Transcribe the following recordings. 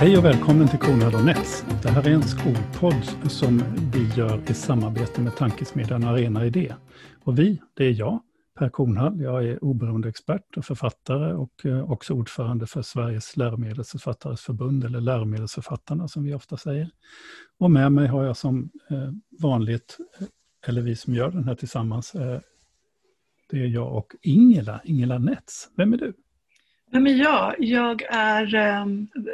Hej och välkommen till Kornhall och Nets. Det här är en skolpodd som vi gör i samarbete med tankesmedjan Arena Idé. Och vi, det är jag, Per Kornhall. Jag är oberoende expert och författare och eh, också ordförande för Sveriges läromedelsförfattares förbund, eller läromedelsförfattarna som vi ofta säger. Och med mig har jag som eh, vanligt, eh, eller vi som gör den här tillsammans, det är jag och Ingela, Ingela Nets. Vem är du? Vem är jag? Jag är eh,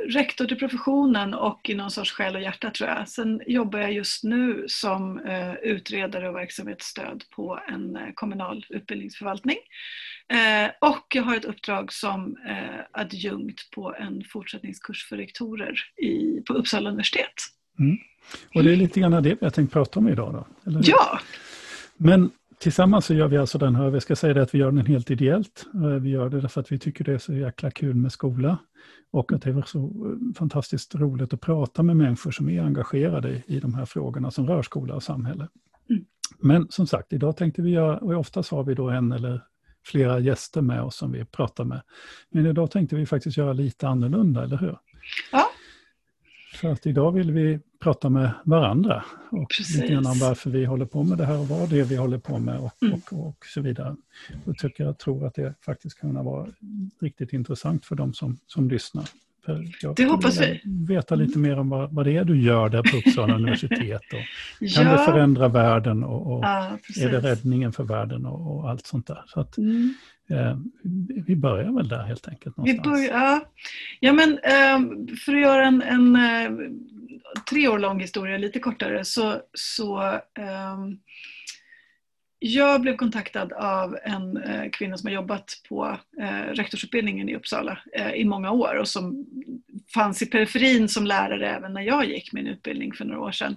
rektor till professionen och i någon sorts själ och hjärta tror jag. Sen jobbar jag just nu som eh, utredare och verksamhetsstöd på en eh, kommunal utbildningsförvaltning. Eh, och jag har ett uppdrag som adjunkt på en fortsättningskurs för rektorer i, på Uppsala universitet. Mm. Och det är lite grann det vi har tänkt prata om idag då? Eller? Ja! Men Tillsammans så gör vi alltså den här, vi ska säga det att vi gör den helt ideellt. Eh, vi gör det därför att vi tycker det är så jäkla kul med skola. Och att det är så eh, fantastiskt roligt att prata med människor som är engagerade i de här frågorna som rör skola och samhälle. Mm. Men som sagt, idag tänkte vi göra, och oftast har vi då en eller flera gäster med oss som vi pratar med. Men idag tänkte vi faktiskt göra lite annorlunda, eller hur? Ja, för att idag vill vi prata med varandra och Precis. lite grann om varför vi håller på med det här och vad det är vi håller på med och, mm. och, och så vidare. Jag tycker jag tror att det faktiskt kan vara riktigt intressant för de som, som lyssnar. Det hoppas vi. veta lite mer om vad, vad det är du gör där på Uppsala universitet. Och ja. Kan det förändra världen och, och ja, är det räddningen för världen och, och allt sånt där. Så att, mm. Eh, vi börjar väl där helt enkelt. Vi börjar, ja. ja, men eh, för att göra en, en eh, tre år lång historia lite kortare så, så um, jag blev kontaktad av en eh, kvinna som har jobbat på eh, rektorsutbildningen i Uppsala eh, i många år och som fanns i periferin som lärare även när jag gick min utbildning för några år sedan.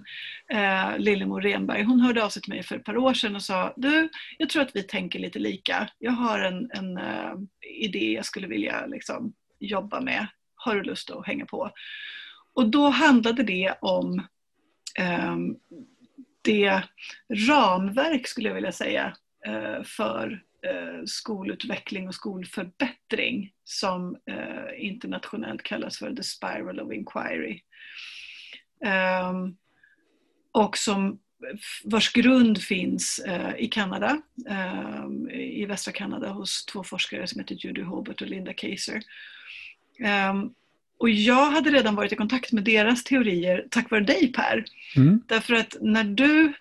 Eh, Lillemor Renberg. Hon hörde av sig till mig för ett par år sedan och sa Du, jag tror att vi tänker lite lika. Jag har en, en eh, idé jag skulle vilja liksom, jobba med. Har du lust att hänga på? Och då handlade det om um, det ramverk, skulle jag vilja säga, eh, för eh, skolutveckling och skolförbättring som eh, internationellt kallas för the spiral of inquiry. Ehm, och som vars grund finns i Kanada, ehm, i västra Kanada hos två forskare som heter Judy Hobart och Linda Kaiser. Ehm, och jag hade redan varit i kontakt med deras teorier tack vare dig Per. Mm. Därför att när du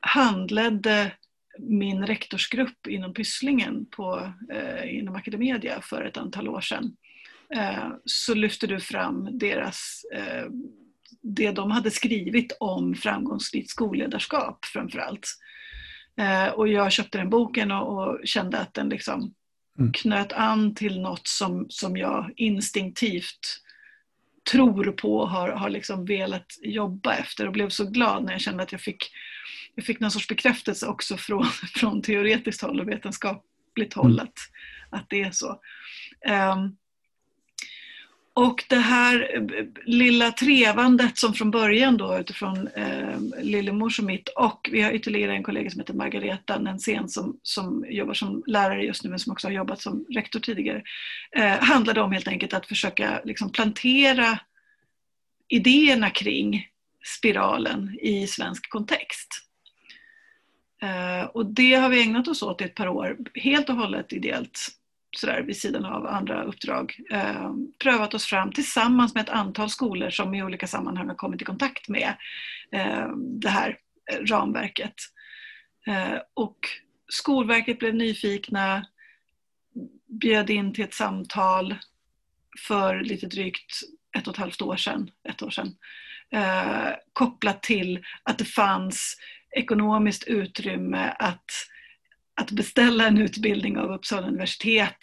handledde min rektorsgrupp inom Pysslingen på, eh, inom Academedia för ett antal år sedan eh, så lyfte du fram deras eh, det de hade skrivit om framgångsrikt skolledarskap framförallt. Eh, och jag köpte den boken och, och kände att den liksom mm. knöt an till något som, som jag instinktivt tror på och har, har liksom velat jobba efter och blev så glad när jag kände att jag fick, jag fick någon sorts bekräftelse också från, från teoretiskt håll och vetenskapligt håll mm. att, att det är så. Um, och det här eh, lilla trevandet som från början då utifrån eh, Lillemors och mitt och vi har ytterligare en kollega som heter Margareta Nensén som, som jobbar som lärare just nu men som också har jobbat som rektor tidigare. Eh, handlade om helt enkelt att försöka liksom plantera idéerna kring spiralen i svensk kontext. Eh, och det har vi ägnat oss åt i ett par år, helt och hållet ideellt sådär vid sidan av andra uppdrag eh, prövat oss fram tillsammans med ett antal skolor som i olika sammanhang har kommit i kontakt med eh, det här eh, ramverket. Eh, och Skolverket blev nyfikna, bjöd in till ett samtal för lite drygt ett och ett halvt år sedan, ett år sedan eh, kopplat till att det fanns ekonomiskt utrymme att att beställa en utbildning av Uppsala universitet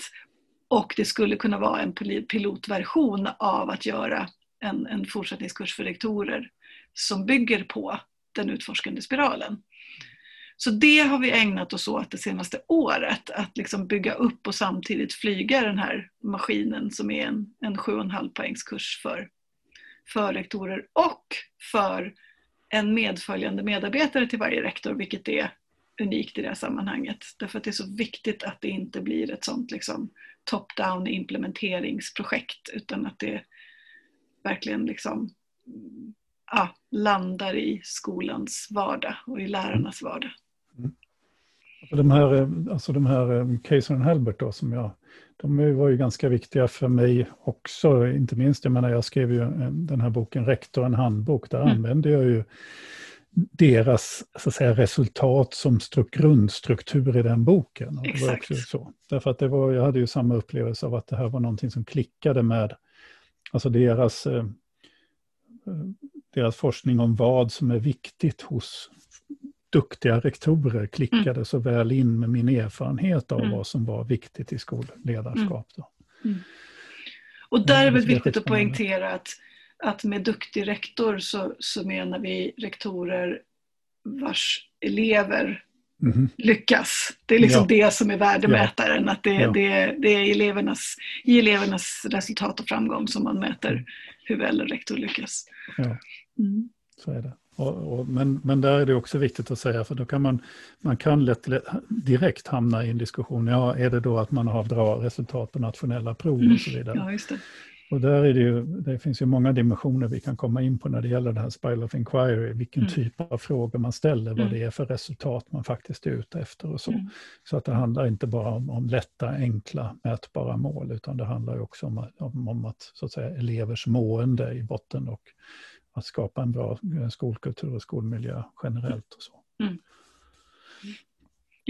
och det skulle kunna vara en pilotversion av att göra en, en fortsättningskurs för rektorer som bygger på den utforskande spiralen. Så det har vi ägnat oss åt det senaste året, att liksom bygga upp och samtidigt flyga den här maskinen som är en, en 7,5 poängskurs för, för rektorer och för en medföljande medarbetare till varje rektor, vilket är unikt i det här sammanhanget. Därför att det är så viktigt att det inte blir ett sånt liksom top-down implementeringsprojekt utan att det verkligen liksom, ja, landar i skolans vardag och i lärarnas vardag. Mm. De här, alltså de här Kayser och Halbert då, som jag, de var ju ganska viktiga för mig också, inte minst, jag menar jag skrev ju den här boken Rektor en handbok, där mm. använde jag ju deras så att säga, resultat som grundstruktur i den boken. Och det var också så. Därför att det var, jag hade ju samma upplevelse av att det här var någonting som klickade med alltså deras, eh, deras forskning om vad som är viktigt hos duktiga rektorer klickade mm. så väl in med min erfarenhet av mm. vad som var viktigt i skolledarskap. Då. Mm. Och där är det viktigt att poängtera att att med duktig rektor så, så menar vi rektorer vars elever mm. lyckas. Det är liksom ja. det som är värdemätaren, att det, ja. det, det är elevernas, i elevernas resultat och framgång som man mäter mm. hur väl en rektor lyckas. Ja, mm. så är det. Och, och, men, men där är det också viktigt att säga, för då kan man, man kan lätt, lätt direkt hamna i en diskussion, ja är det då att man har bra resultat på nationella prov och så vidare. Ja, just det. Och där är det, ju, det finns ju många dimensioner vi kan komma in på när det gäller det här Spiral of Inquiry, vilken mm. typ av frågor man ställer, mm. vad det är för resultat man faktiskt är ute efter och så. Mm. Så att det handlar inte bara om, om lätta, enkla, mätbara mål, utan det handlar också om, om, om att, så att säga, elevers mående i botten och att skapa en bra eh, skolkultur och skolmiljö generellt. och så. Mm.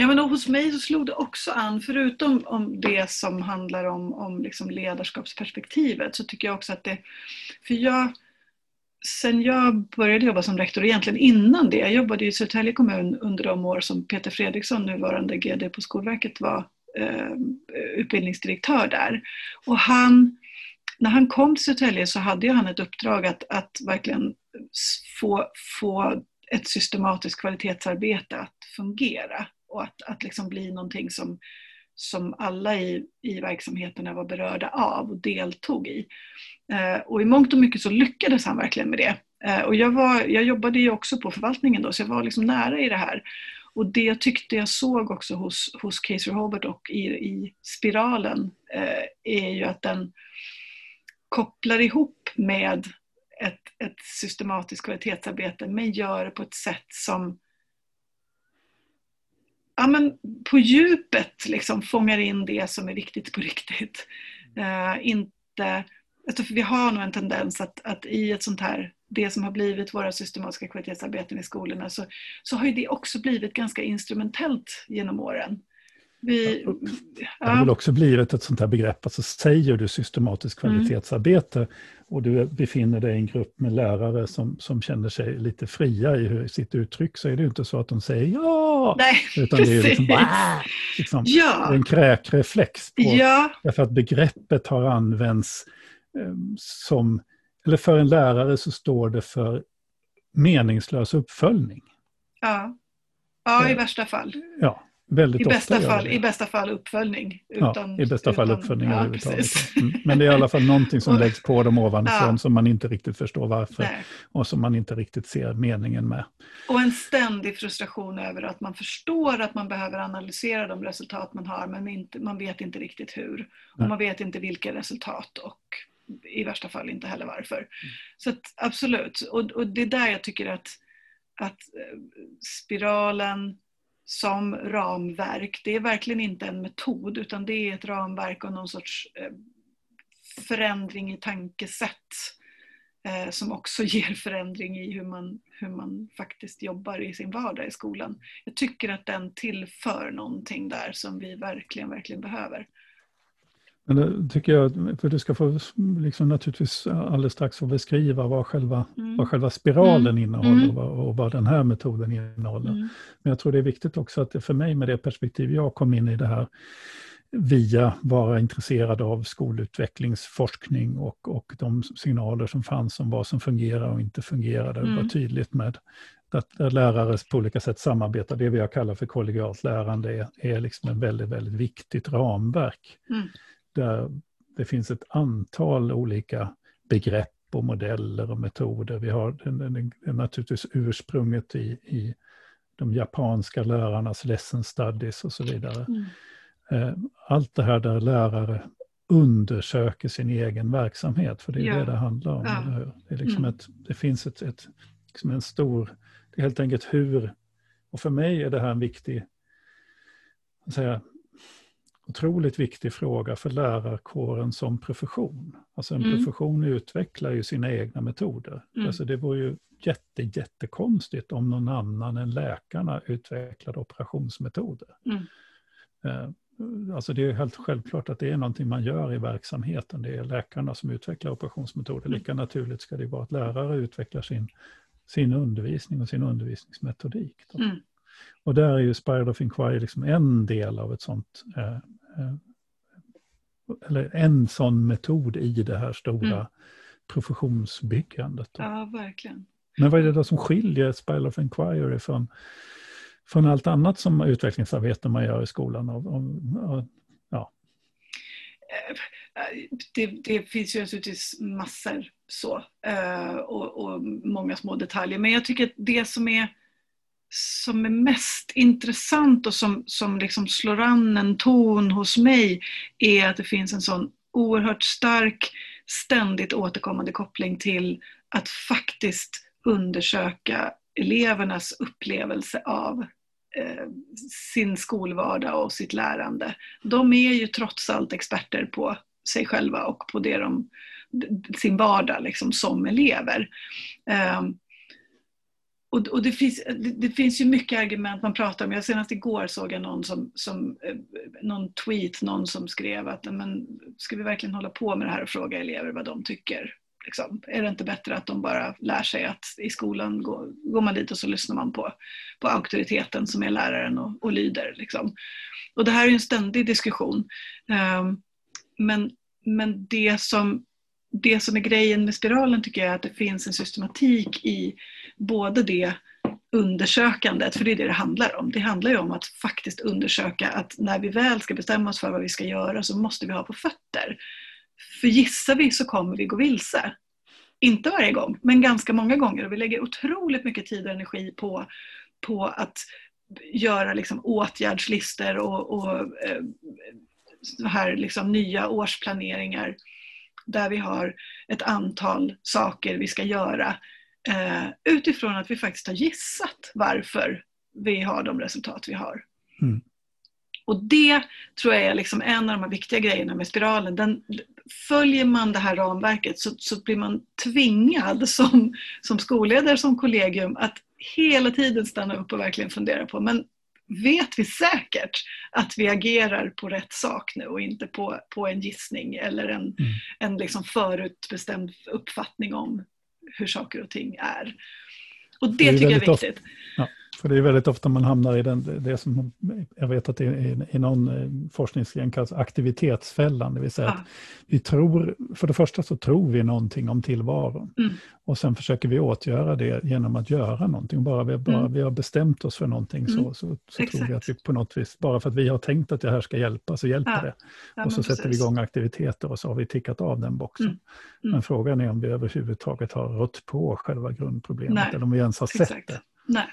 Ja, men hos mig så slog det också an, förutom om det som handlar om, om liksom ledarskapsperspektivet, så tycker jag också att det... För jag, sen jag började jobba som rektor, egentligen innan det, jag jobbade i Södertälje kommun under de år som Peter Fredriksson, nuvarande GD på Skolverket, var eh, utbildningsdirektör där. Och han, när han kom till Södertälje så hade han ett uppdrag att, att verkligen få, få ett systematiskt kvalitetsarbete att fungera och att, att liksom bli någonting som, som alla i, i verksamheterna var berörda av och deltog i. Eh, och i mångt och mycket så lyckades han verkligen med det. Eh, och jag, var, jag jobbade ju också på förvaltningen då, så jag var liksom nära i det här. Och det jag tyckte jag såg också hos, hos Casey Robert och i, i spiralen eh, är ju att den kopplar ihop med ett, ett systematiskt kvalitetsarbete men gör det på ett sätt som ja, men på djupet liksom fångar in det som är viktigt på riktigt. Uh, inte, alltså för vi har nog en tendens att, att i ett sånt här, det som har blivit våra systematiska kvalitetsarbeten i skolorna, så, så har ju det också blivit ganska instrumentellt genom åren. Vi, ja. Det har väl också blivit ett sånt här begrepp, alltså säger du systematiskt mm. kvalitetsarbete mm. och du befinner dig i en grupp med lärare som, som känner sig lite fria i sitt uttryck så är det ju inte så att de säger ja, Nej, utan precis. det är liksom, liksom ja. en kräkreflex. På, ja. Därför att begreppet har använts eh, som, eller för en lärare så står det för meningslös uppföljning. Ja, ja i värsta fall. Ja. Väldigt I bästa, ofta fall, I bästa fall uppföljning. Utan, ja, I bästa utan, fall uppföljning ja, överhuvudtaget. Mm. Men det är i alla fall någonting som läggs på dem ovanifrån ja. som man inte riktigt förstår varför. Nej. Och som man inte riktigt ser meningen med. Och en ständig frustration över att man förstår att man behöver analysera de resultat man har men inte, man vet inte riktigt hur. Och man vet inte vilka resultat och i värsta fall inte heller varför. Mm. Så att, absolut, och, och det är där jag tycker att, att eh, spiralen som ramverk. Det är verkligen inte en metod utan det är ett ramverk och någon sorts eh, förändring i tankesätt eh, som också ger förändring i hur man, hur man faktiskt jobbar i sin vardag i skolan. Jag tycker att den tillför någonting där som vi verkligen, verkligen behöver. Men det tycker jag, för du ska få liksom naturligtvis alldeles strax få beskriva vad själva, mm. vad själva spiralen mm. innehåller mm. och, vad, och, vad, den här metoden innehåller. Mm. Men jag tror det är viktigt också att det för mig med det perspektiv jag kom in i det här via vara intresserad av skolutvecklingsforskning och, och de signaler som fanns om vad som fungerar och inte fungerade. Det var mm. tydligt med att lärare på olika sätt samarbetar. Det vi jag kallar för kollegialt lärande är, är liksom ett väldigt, väldigt viktigt ramverk. Mm där det finns ett antal olika begrepp och modeller och metoder. Vi har den, naturligtvis ursprunget i, i de japanska lärarnas lesson studies och så vidare. Mm. Eh, allt det här där lärare undersöker sin egen verksamhet, för det är ja. det det handlar om. Ja. Det, liksom mm. ett, det finns ett, ett liksom en stor, det är helt enkelt hur, och för mig är det här en viktig, säga, otroligt viktig fråga för lärarkåren som profession. Alltså en mm. profession utvecklar ju sina egna metoder. Mm. Alltså det vore ju jätte, jättekonstigt om någon annan än läkarna utvecklade operationsmetoder. Mm. Eh, alltså det är helt självklart att det är någonting man gör i verksamheten. Det är läkarna som utvecklar operationsmetoder. Mm. Lika naturligt ska det vara att lärare utvecklar sin, sin undervisning och sin undervisningsmetodik. Mm. Och där är ju Spiral of Inquiry liksom en del av ett sånt eh, eller en sån metod i det här stora mm. professionsbyggandet. Ja, verkligen. Men vad är det då som skiljer Spiral of Inquiry från, från allt annat som utvecklingsarbete man gör i skolan? Och, och, och, ja. det, det, finns ju naturligtvis massor så uh, och, och, många små detaljer. Men jag tycker att det som är, som är mest intressant och som, som liksom slår an en ton hos mig är att det finns en sån oerhört stark ständigt återkommande koppling till att faktiskt undersöka elevernas upplevelse av eh, sin skolvardag och sitt lärande. De är ju trots allt experter på sig själva och på det de, sin vardag liksom, som elever. Ehm, och, och det, finns, det, det, finns ju mycket argument man pratar om. Jag senast igår såg jag någon, som, som, eh, någon tweet, någon som skrev att men, ska vi verkligen hålla på med det här och fråga elever vad de tycker? Liksom, är det inte bättre att de bara lär sig att i skolan går, går man dit och så lyssnar man på, på auktoriteten som är läraren och, och lyder. Liksom. Och det här är en ständig diskussion. Um, men, men det som, det som är grejen med spiralen tycker jag är att det finns en systematik i både det undersökandet, för det är det det handlar om. Det handlar ju om att faktiskt undersöka att när vi väl ska bestämma oss för vad vi ska göra så måste vi ha på fötter. För gissar vi så kommer vi gå vilse. Inte varje gång, men ganska många gånger. Och vi lägger otroligt mycket tid och energi på, på att göra liksom åtgärdslistor och, och eh, här liksom nya årsplaneringar där vi har ett antal saker vi ska göra eh, utifrån att vi faktiskt har gissat varför vi har de resultat vi har. Mm. Och det tror jag är liksom en av de här viktiga grejerna med spiralen. Den, följer man det här ramverket så, så blir man tvingad som, som skolledare, som kollegium att hela tiden stanna upp och verkligen fundera på men vet vi säkert att vi agerar på rätt sak nu och inte på, på en gissning eller en, mm. en liksom förutbestämd uppfattning om hur saker och ting är. Och det, det tycker jag är viktigt. Ja. För det är väldigt ofta man hamnar i den, det som jag vet att det är i någon eh, forskningsgren kallas aktivitetsfällan. Det vill säga ja. att vi tror, för det första så tror vi någonting om tillvaron. Mm. Och sen försöker vi åtgöra det genom att göra någonting. Bara vi, bara mm. vi har bestämt oss för någonting mm. så, så, så tror vi att vi på något vis, bara för att vi har tänkt att det här ska hjälpa så hjälper ja. det. Ja, och så sätter precis. vi igång aktiviteter och så har vi tickat av den boxen. Mm. mm. Men frågan är om vi överhuvudtaget har rått på själva grundproblemet Nej. eller om vi ens har Exakt. sett det. Nej.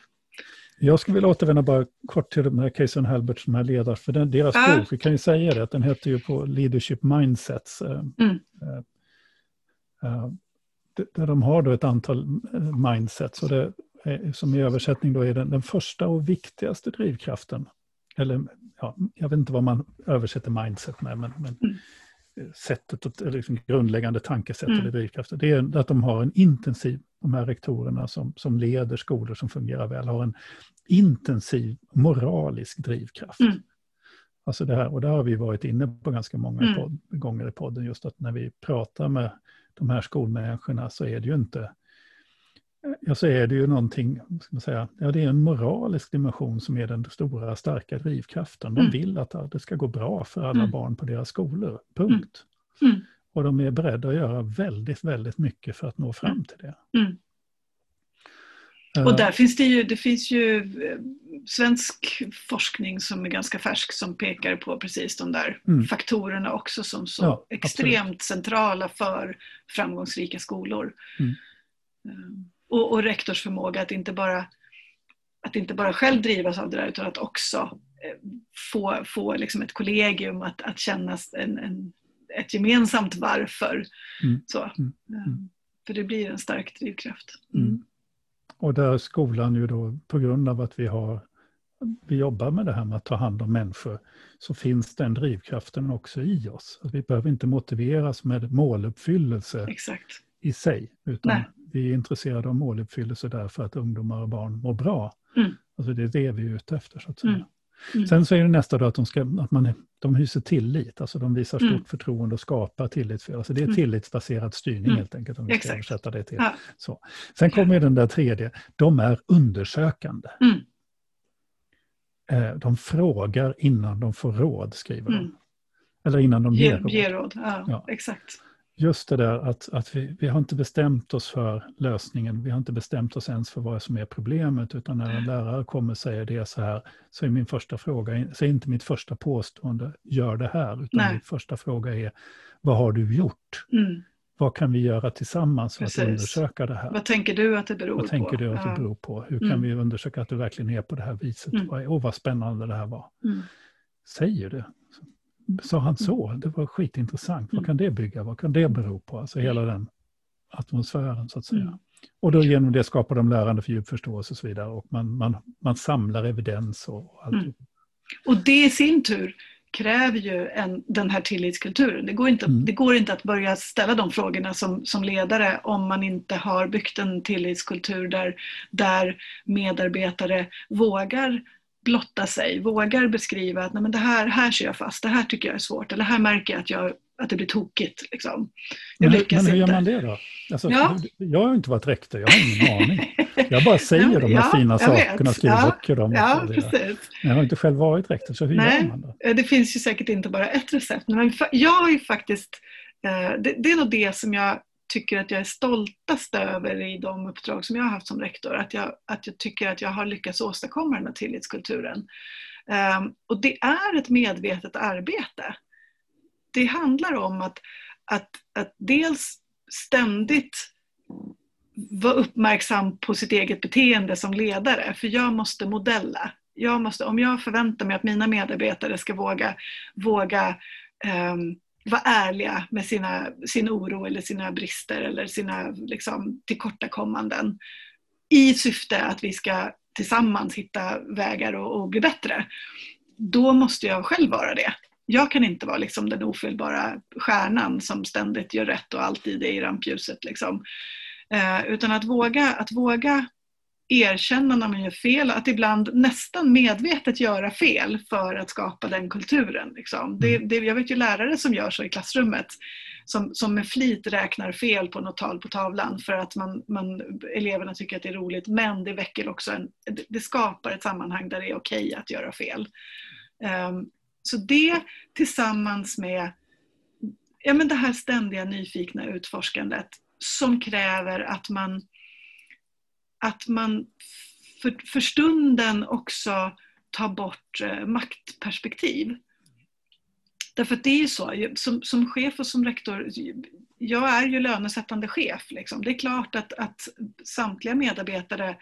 Jag skulle vilja återvända bara kort till de här Casey och Halbert som här ledare, för den, deras ja. bok, vi kan ju säga det, att den heter ju på Leadership Mindsets. Eh, mm. Uh, uh, där de har då ett antal mindsets, och det som i översättning då är den, den första och viktigaste drivkraften. Eller ja, jag vet inte vad man översätter mindset med, men, men mm sättet, eller liksom grundläggande tankesätt mm. eller drivkrafter, det är att de har en intensiv, de här rektorerna som, som leder skolor som fungerar väl, har en intensiv moralisk drivkraft. Mm. Alltså det här, och det har vi varit inne på ganska många mm. podd, gånger i podden, just att när vi pratar med de här skolmänniskorna så är det ju inte Ja, så är det ju någonting, ska man säga, ja det är en moralisk dimension som är den stora starka drivkraften. De mm. vill att det ska gå bra för alla mm. barn på deras skolor, punkt. Mm. mm. Och de är beredda att göra väldigt, väldigt mycket för att nå fram mm. till det. Uh, och där finns det ju, det finns ju eh, svensk forskning som är ganska färsk som pekar på precis de där faktorerna också som så ja, extremt absolut. centrala för framgångsrika skolor. Um, och, och rektors förmåga att inte bara att inte bara själv drivas av det där utan att också eh, få, få liksom ett kollegium att, att känna en, en, ett gemensamt varför. Mm. Så. Mm. Um, för det blir en stark drivkraft. Mm. Och där skolan ju då, på grund av att vi har vi jobbar med det här med att ta hand om människor, så finns den drivkraften också i oss. Att vi behöver inte motiveras med måluppfyllelse Exakt. i sig, utan Nej. vi är intresserade av måluppfyllelse därför att ungdomar och barn mår bra. Mm. Alltså det är det vi är ute efter. Så att säga. Mm. Mm. Sen så är det nästa då att de, ska, att man, de hyser tillit, alltså de visar stort Mm. förtroende och skapar tillit. Alltså det är Mm. tillitsbaserad styrning Mm. helt enkelt, om vi ska översätta det till. Ja. Så. Sen kommer den där tredje, de är undersökande. Mm. Eh, De frågar innan de får råd, skriver de. Eller innan de ger Ge, råd. råd. Ja, Ja. Exakt. Just det där att, att vi, vi har inte bestämt oss för lösningen. Vi har inte bestämt oss ens för vad som är problemet. Utan när en lärare kommer och säger det så här, så är min första fråga, så är inte mitt första påstående, gör det här. Utan Nej. min första fråga är, vad har du gjort? Mm. Vad kan vi göra tillsammans för Precis. att undersöka det här? Vad tänker du att det beror Vad på? tänker du att det beror på? Hur kan Mm. vi undersöka att det verkligen är på det här viset? Mm. Vad- Åh, vad spännande det här var. Mm. Säger det? Sa han så? Det var skitintressant. Vad Mm. kan det bygga? Vad kan det bero på? Alltså hela den atmosfären så att säga. Mm. Och då genom det skapar de lärande för djup förståelse och så vidare. Och man, man, man samlar evidens och och allt. Mm. Och det i sin tur kräver ju en, den här tillitskulturen. Det går, inte, Mm. det går inte att börja ställa de frågorna som, som ledare om man inte har byggt en tillitskultur där, där medarbetare vågar blotta sig, vågar beskriva att Nej, men det här, här ser jag fast, det här tycker jag är svårt, eller här märker jag att, jag, att det blir tokigt. Liksom. Jag Men, men hur gör man det då? Alltså, Ja. Jag har inte varit rektor, jag har ingen aning. Jag bara säger Ja, de här ja, fina sakerna, vet. skriver Ja, böcker om. och Ja, precis. Jag har inte själv varit rektor, så hur Nej. gör man då? Eh, Det finns ju säkert inte bara ett recept. Men jag har ju faktiskt, eh, det, det är nog det som jag tycker att jag är stoltast över i de uppdrag som jag har haft som rektor. Att jag, att jag tycker att jag har lyckats åstadkomma den här tillitskulturen. Um, Och det är ett medvetet arbete. Det handlar om att, att, att dels ständigt vara uppmärksam på sitt eget beteende som ledare. För jag måste modella. Jag måste, om jag förväntar mig att mina medarbetare ska våga, våga um, vara ärliga med sina, sin oro eller sina brister eller sina liksom, tillkortakommanden i syfte att vi ska tillsammans hitta vägar och, och bli bättre. Då måste jag själv vara det. Jag kan inte vara liksom den ofelbara stjärnan som ständigt gör rätt och alltid är i rampljuset. Liksom. Eh, utan att våga, att våga erkänna när man gör fel, att ibland nästan medvetet göra fel för att skapa den kulturen. Liksom. Det, det, jag vet ju lärare som gör så i klassrummet, som, som med flit räknar fel på något tal på tavlan för att man, man, eleverna tycker att det är roligt, men det väcker också en, det, skapar ett sammanhang där det är okej att göra fel. Um, så det tillsammans med ja, men det här ständiga nyfikna utforskandet som kräver att man, att man för, för stunden också tar bort eh, maktperspektiv. Därför att det är ju så, som, som chef och som rektor, jag är ju lönesättande chef. Liksom. Det är klart att, att samtliga medarbetare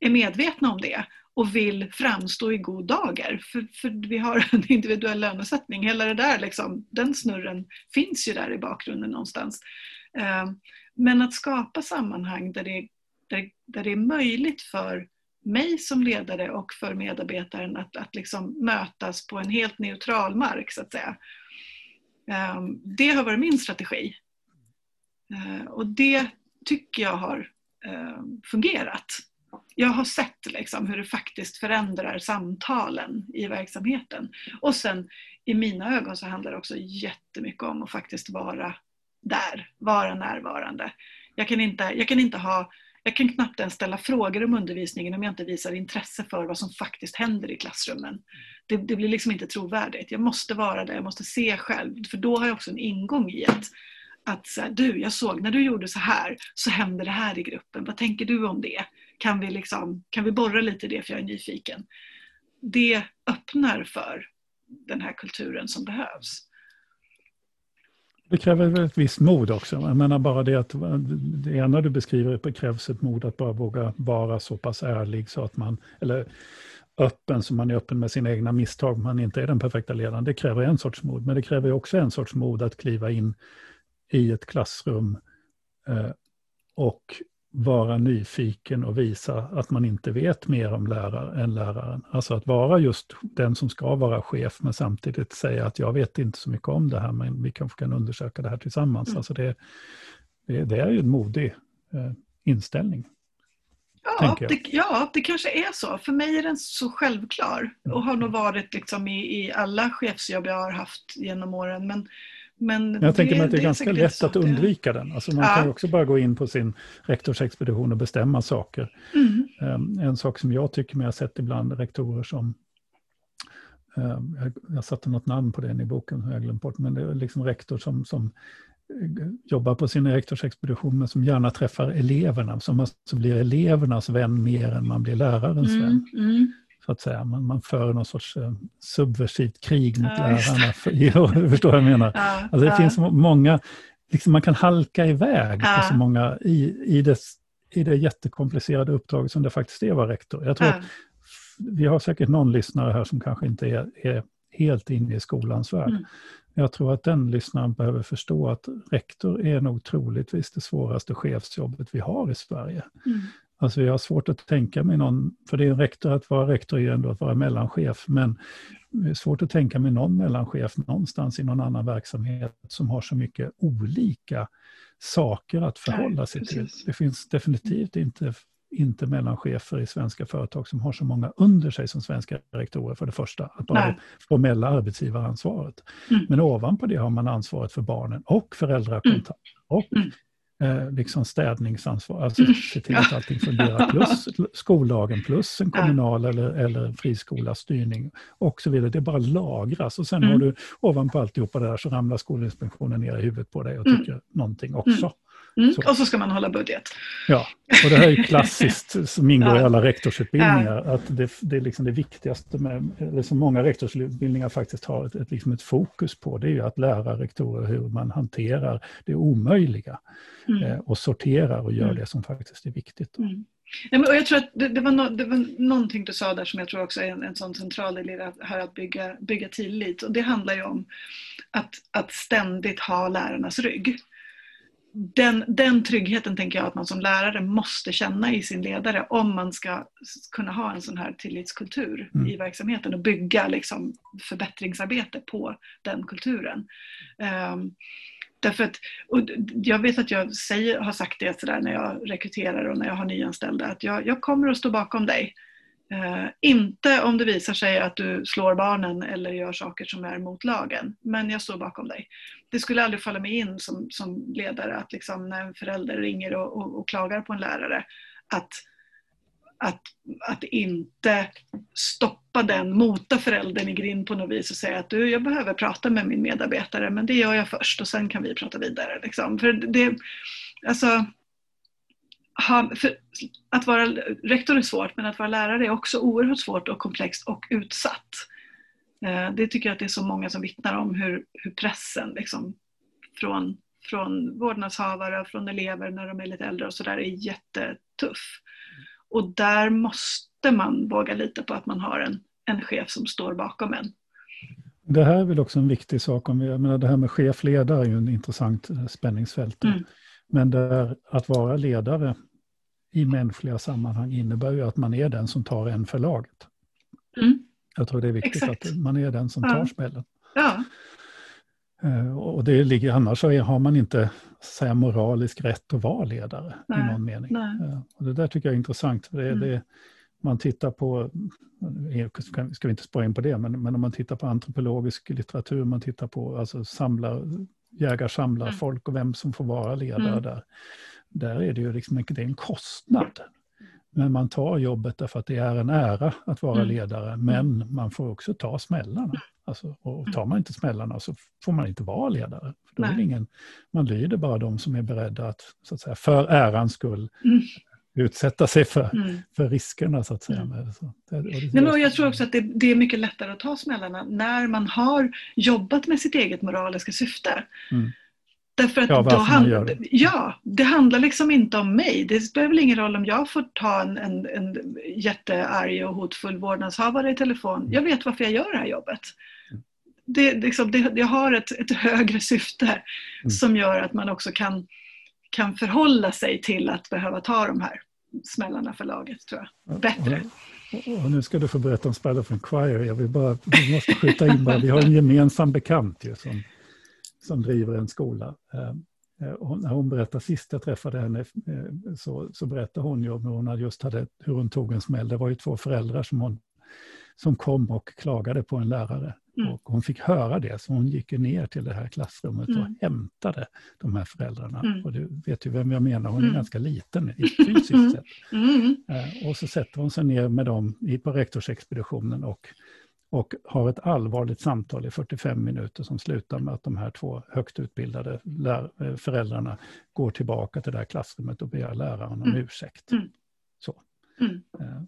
är medvetna om det och vill framstå i god dager. För, för vi har en individuell lönesättning. Hela det där, liksom, den snurren finns ju där i bakgrunden någonstans. Eh, men att skapa sammanhang där det, där, där det är möjligt för mig som ledare och för medarbetaren att, att liksom mötas på en helt neutral mark så att säga. Ehm, det har varit min strategi. Ehm, och det tycker jag har ehm, fungerat. Jag har sett liksom hur det faktiskt förändrar samtalen i verksamheten. Och sen i mina ögon så handlar det också jättemycket om att faktiskt vara där, vara närvarande. Jag kan inte, jag kan inte ha jag kan knappt ens ställa frågor om undervisningen om jag inte visar intresse för vad som faktiskt händer i klassrummen. Det, det blir liksom inte trovärdigt. Jag måste vara där, jag måste se själv. För då har jag också en ingång i att, att så här, du, jag såg när du gjorde så här, så hände det här i gruppen. Vad tänker du om det? Kan vi, liksom, kan vi borra lite i det för jag är nyfiken? Det öppnar för den här kulturen som behövs. Det kräver väl ett visst mod också. Jag menar bara det att det ena du beskriver det krävs ett mod att bara våga vara så pass ärlig så att man, eller öppen så man är öppen med sina egna misstag, man inte är den perfekta ledaren. Det kräver en sorts mod, men det kräver också en sorts mod att kliva in i ett klassrum eh, och vara nyfiken och visa att man inte vet mer om lärare än läraren. Alltså att vara just den som ska vara chef men samtidigt säga att jag vet inte så mycket om det här men vi kanske kan undersöka det här tillsammans. Mm. Alltså det, det, det, är ju en modig eh, inställning. Ja det, ja, det kanske är så. För mig är den så självklar och har nog varit liksom i, i alla chefsjobb jag har haft genom åren. Men, men jag tänker mig att det är, det är ganska lätt att undvika den. Alltså man ja. kan också bara gå in på sin rektorsexpedition och bestämma saker. Mm. Um, en sak som jag tycker mig ha sett ibland rektorer som um, jag, jag satte något namn på den i boken, jag glömt bort, men det är liksom rektor som, som jobbar på sin rektorsexpedition men som gärna träffar eleverna, som alltså blir elevernas vän mer än man blir lärarens mm, vän. Mm. Så att säga. Man, man för någon sorts uh, subversivt krig mot ja, lärarna. För, ja, förstår vad jag menar? Ja, alltså det ja. finns många, liksom man kan halka iväg på så många i, i, det, i det jättekomplicerade uppdraget som det faktiskt är att vara rektor. Jag tror att vi har säkert någon lyssnare här som kanske inte är, är helt inne i skolans värld. Mm. Jag tror att den lyssnaren behöver förstå att rektor är nog troligtvis det svåraste chefsjobbet vi har i Sverige. Mm. Alltså jag har svårt att tänka mig någon, för det är en rektor, att vara rektor är ju ändå att vara mellanchef, men det är svårt att tänka mig någon mellanchef någonstans i någon annan verksamhet som har så mycket olika saker att förhålla sig till. Det finns definitivt inte inte mellanchefer i svenska företag som har så många under sig som svenska rektorer för det första. Att bara Nej. formella arbetsgivaransvaret. Mm. Men ovanpå det har man ansvaret för barnen och föräldrakontakt. Mm. Och mm eh, liksom städningsansvar, alltså mm. se till att allting fungerar, plus skollagen, plus en kommunal eller, eller en friskola styrning och så vidare. Det bara lagras och sen mm. har du ovanpå alltihopa det där så ramlar Skolinspektionen ner i huvudet på dig och mm. tycker mm. någonting också. Mm. Så. Och så ska man hålla budget. Ja, och det här är klassiskt som ingår ja. i alla rektorsutbildningar. Ja. Att det, det är liksom det viktigaste med, eller som många rektorsutbildningar faktiskt har ett, ett, liksom ett fokus på, det är ju att lära rektorer hur man hanterar det omöjliga. Mm. Eh, och sorterar och gör mm. det som faktiskt är viktigt. Mm. Ja, men, och jag tror att det, det, var no, det var någonting du sa där som jag tror också är en, en sån central del i det här att bygga, bygga tillit. Och det handlar ju om att, att ständigt ha lärarnas rygg den, den tryggheten tänker jag att man som lärare måste känna i sin ledare om man ska kunna ha en sån här tillitskultur mm. i verksamheten och bygga liksom förbättringsarbete på den kulturen. Um, därför att, jag vet att jag säger, har sagt det sådär när jag rekryterar och när jag har nyanställda att jag, jag kommer att stå bakom dig. Uh, inte om det visar sig att du slår barnen eller gör saker som är mot lagen, men jag står bakom dig det skulle aldrig falla mig in som, som ledare att liksom när en förälder ringer och, och, och klagar på en lärare att, att, att inte stoppa den, mota föräldern i grind på något vis och säga att du, jag behöver prata med min medarbetare men det gör jag först och sen kan vi prata vidare. Liksom. För det, alltså, ha, att vara rektor är svårt men att vara lärare är också oerhört svårt och komplext och utsatt. Eh, det tycker jag att det är så många som vittnar om hur, hur pressen liksom, från, från vårdnadshavare och från elever när de är lite äldre och sådär är jättetuff. Och där måste man våga lita på att man har en, en chef som står bakom en. Det här är väl också en viktig sak. Om vi, jag menar, det här med chef-ledare är ju en intressant eh, spänningsfält. Mm. Men där, att vara ledare i mänskliga sammanhang innebär ju att man är den som tar en för laget. Mm. Jag tror det är viktigt Exakt. att man är den som tar smällen. Ja. Eh, och det ligger, annars så har man inte säga, moralisk rätt att vara ledare Nej. i någon mening. Nej. Eh, och det där tycker jag är intressant. För det, mm. det, man tittar på, ska vi inte spara in på det, men, men om man tittar på antropologisk litteratur, man tittar på alltså samlar, jägar-samlar mm. folk och vem som får vara ledare mm. där. Där är det ju liksom det är en kostnad. Men man tar jobbet därför att det är en ära att vara mm. ledare, men man får också ta smällarna. Alltså, och tar man inte smällarna så får man inte vara ledare. För då är ingen, man lyder bara de som är beredda att, så att säga, för ärans skull, mm. utsätta sig för, mm. för riskerna. Så att säga. Mm. Så, det, det, Nej, men jag tror också att det, det, är mycket lättare att ta smällarna när man har jobbat med sitt eget moraliska syfte. Därför att Ja, då det. ja, det handlar liksom inte om mig. Det spelar väl ingen roll om jag får ta en, en, en jättearg och hotfull vårdnadshavare i telefon. Jag vet varför jag gör det här jobbet. Det, liksom, det, jag har ett, ett högre syfte Mm. som gör att man också kan, kan förhålla sig till att behöva ta de här smällarna för laget, tror jag. Bättre. Och nu ska du få berätta om Spider from Choir. Jag vill bara, vi måste skjuta in bara, vi har en gemensam bekant ju som, som driver en skola. Eh, eh, och när hon berättade sist jag träffade henne eh, så, så berättade hon ju om hur hon hade just hade, hur hon tog en smäll. Det var ju två föräldrar som, hon, som kom och klagade på en lärare. Mm. Och hon fick höra det, så hon gick ner till det här klassrummet och Mm. hämtade de här föräldrarna. Mm. Och du vet ju vem jag menar, hon är Mm. ganska liten i fysiskt sett. Mm. Eh, Och så sätter hon sig ner med dem på rektorsexpeditionen och, och har ett allvarligt samtal i 45 minuter som slutar med att de här två högt utbildade eh, föräldrarna går tillbaka till det här klassrummet och begär läraren om Mm. ursäkt. Mm. Så. Mm. Eh,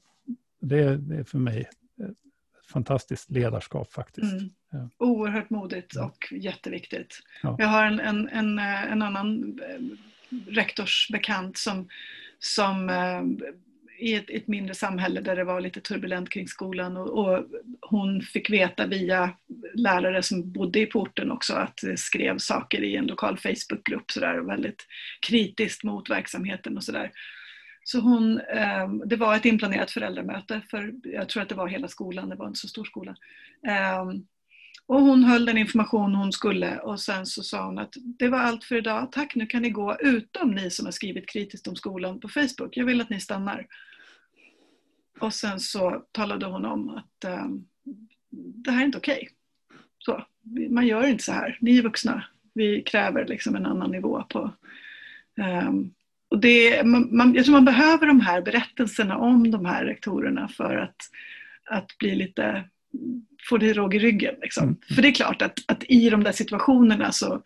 Det, är- det är för mig ett fantastiskt ledarskap faktiskt. Mm. Ja. Oerhört modigt och jätteviktigt. Ja. Jag har en, en, en, eh, en annan eh, rektorsbekant som, som eh, i ett, ett mindre samhälle där det var lite turbulent kring skolan och, och hon fick veta via lärare som bodde i porten också att det skrev saker i en lokal Facebookgrupp sådär väldigt kritiskt mot verksamheten och sådär. Så hon, eh, det var ett inplanerat föräldramöte för jag tror att det var hela skolan, det var en så stor skola. Eh, och hon höll den information hon skulle och sen så sa hon att det var allt för idag, tack nu kan ni gå utom ni som har skrivit kritiskt om skolan på Facebook. Jag vill att ni stannar. Och sen så talade hon om att eh, det här är inte okej. Så, vi- Man gör inte så här, ni är vuxna. Vi kräver liksom en annan nivå på ehm, och det, man, man, jag tror man behöver de här berättelserna om de här rektorerna för att, att bli lite, få det råg i ryggen. Liksom. Mm. För det är klart att, att i de där situationerna så,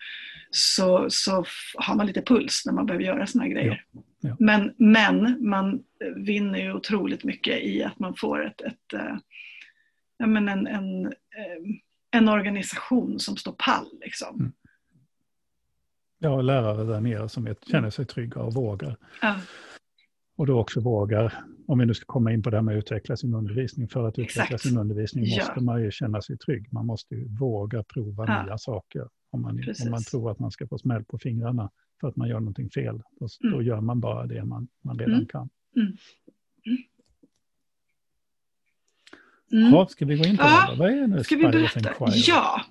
så, så har man lite puls när man behöver göra såna här grejer. Ja. Men, men man vinner ju otroligt mycket i att man får ett, ett, eh, ja, men en, en, eh, en organisation som står pall. Liksom. Mm. Jag har lärare där nere som är, känner sig trygga och vågar. Ja, Och då också vågar, om vi nu ska komma in på det här med att utveckla sin undervisning. För att utveckla Exakt. sin undervisning Ja. måste man ju känna sig trygg. Man måste ju våga prova Ja. nya saker. Om man, Precis. om man tror att man ska få smäll på fingrarna för att man gör någonting fel. Då, Mm. då gör man bara det man, man redan Mm. kan. Mm. Mm. Ja, ska vi gå in på Ja, det? Vad är nu Ska vi berätta? Ja.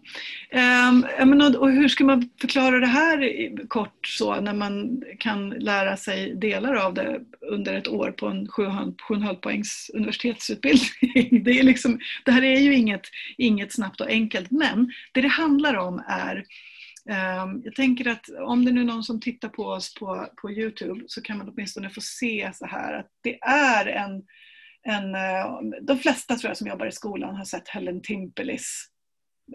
Um, jag menar, och hur ska man förklara det här kort så när man kan lära sig delar av det under ett år på en 7,5 poängs universitetsutbildning? Det, är liksom, det här är ju inget, inget snabbt och enkelt men det det handlar om är ehm, jag tänker att om det nu är någon som tittar på oss på, på Youtube så kan man åtminstone få se så här att det är en en, eh, de flesta tror jag som jobbar i skolan har sett Helen Timperleys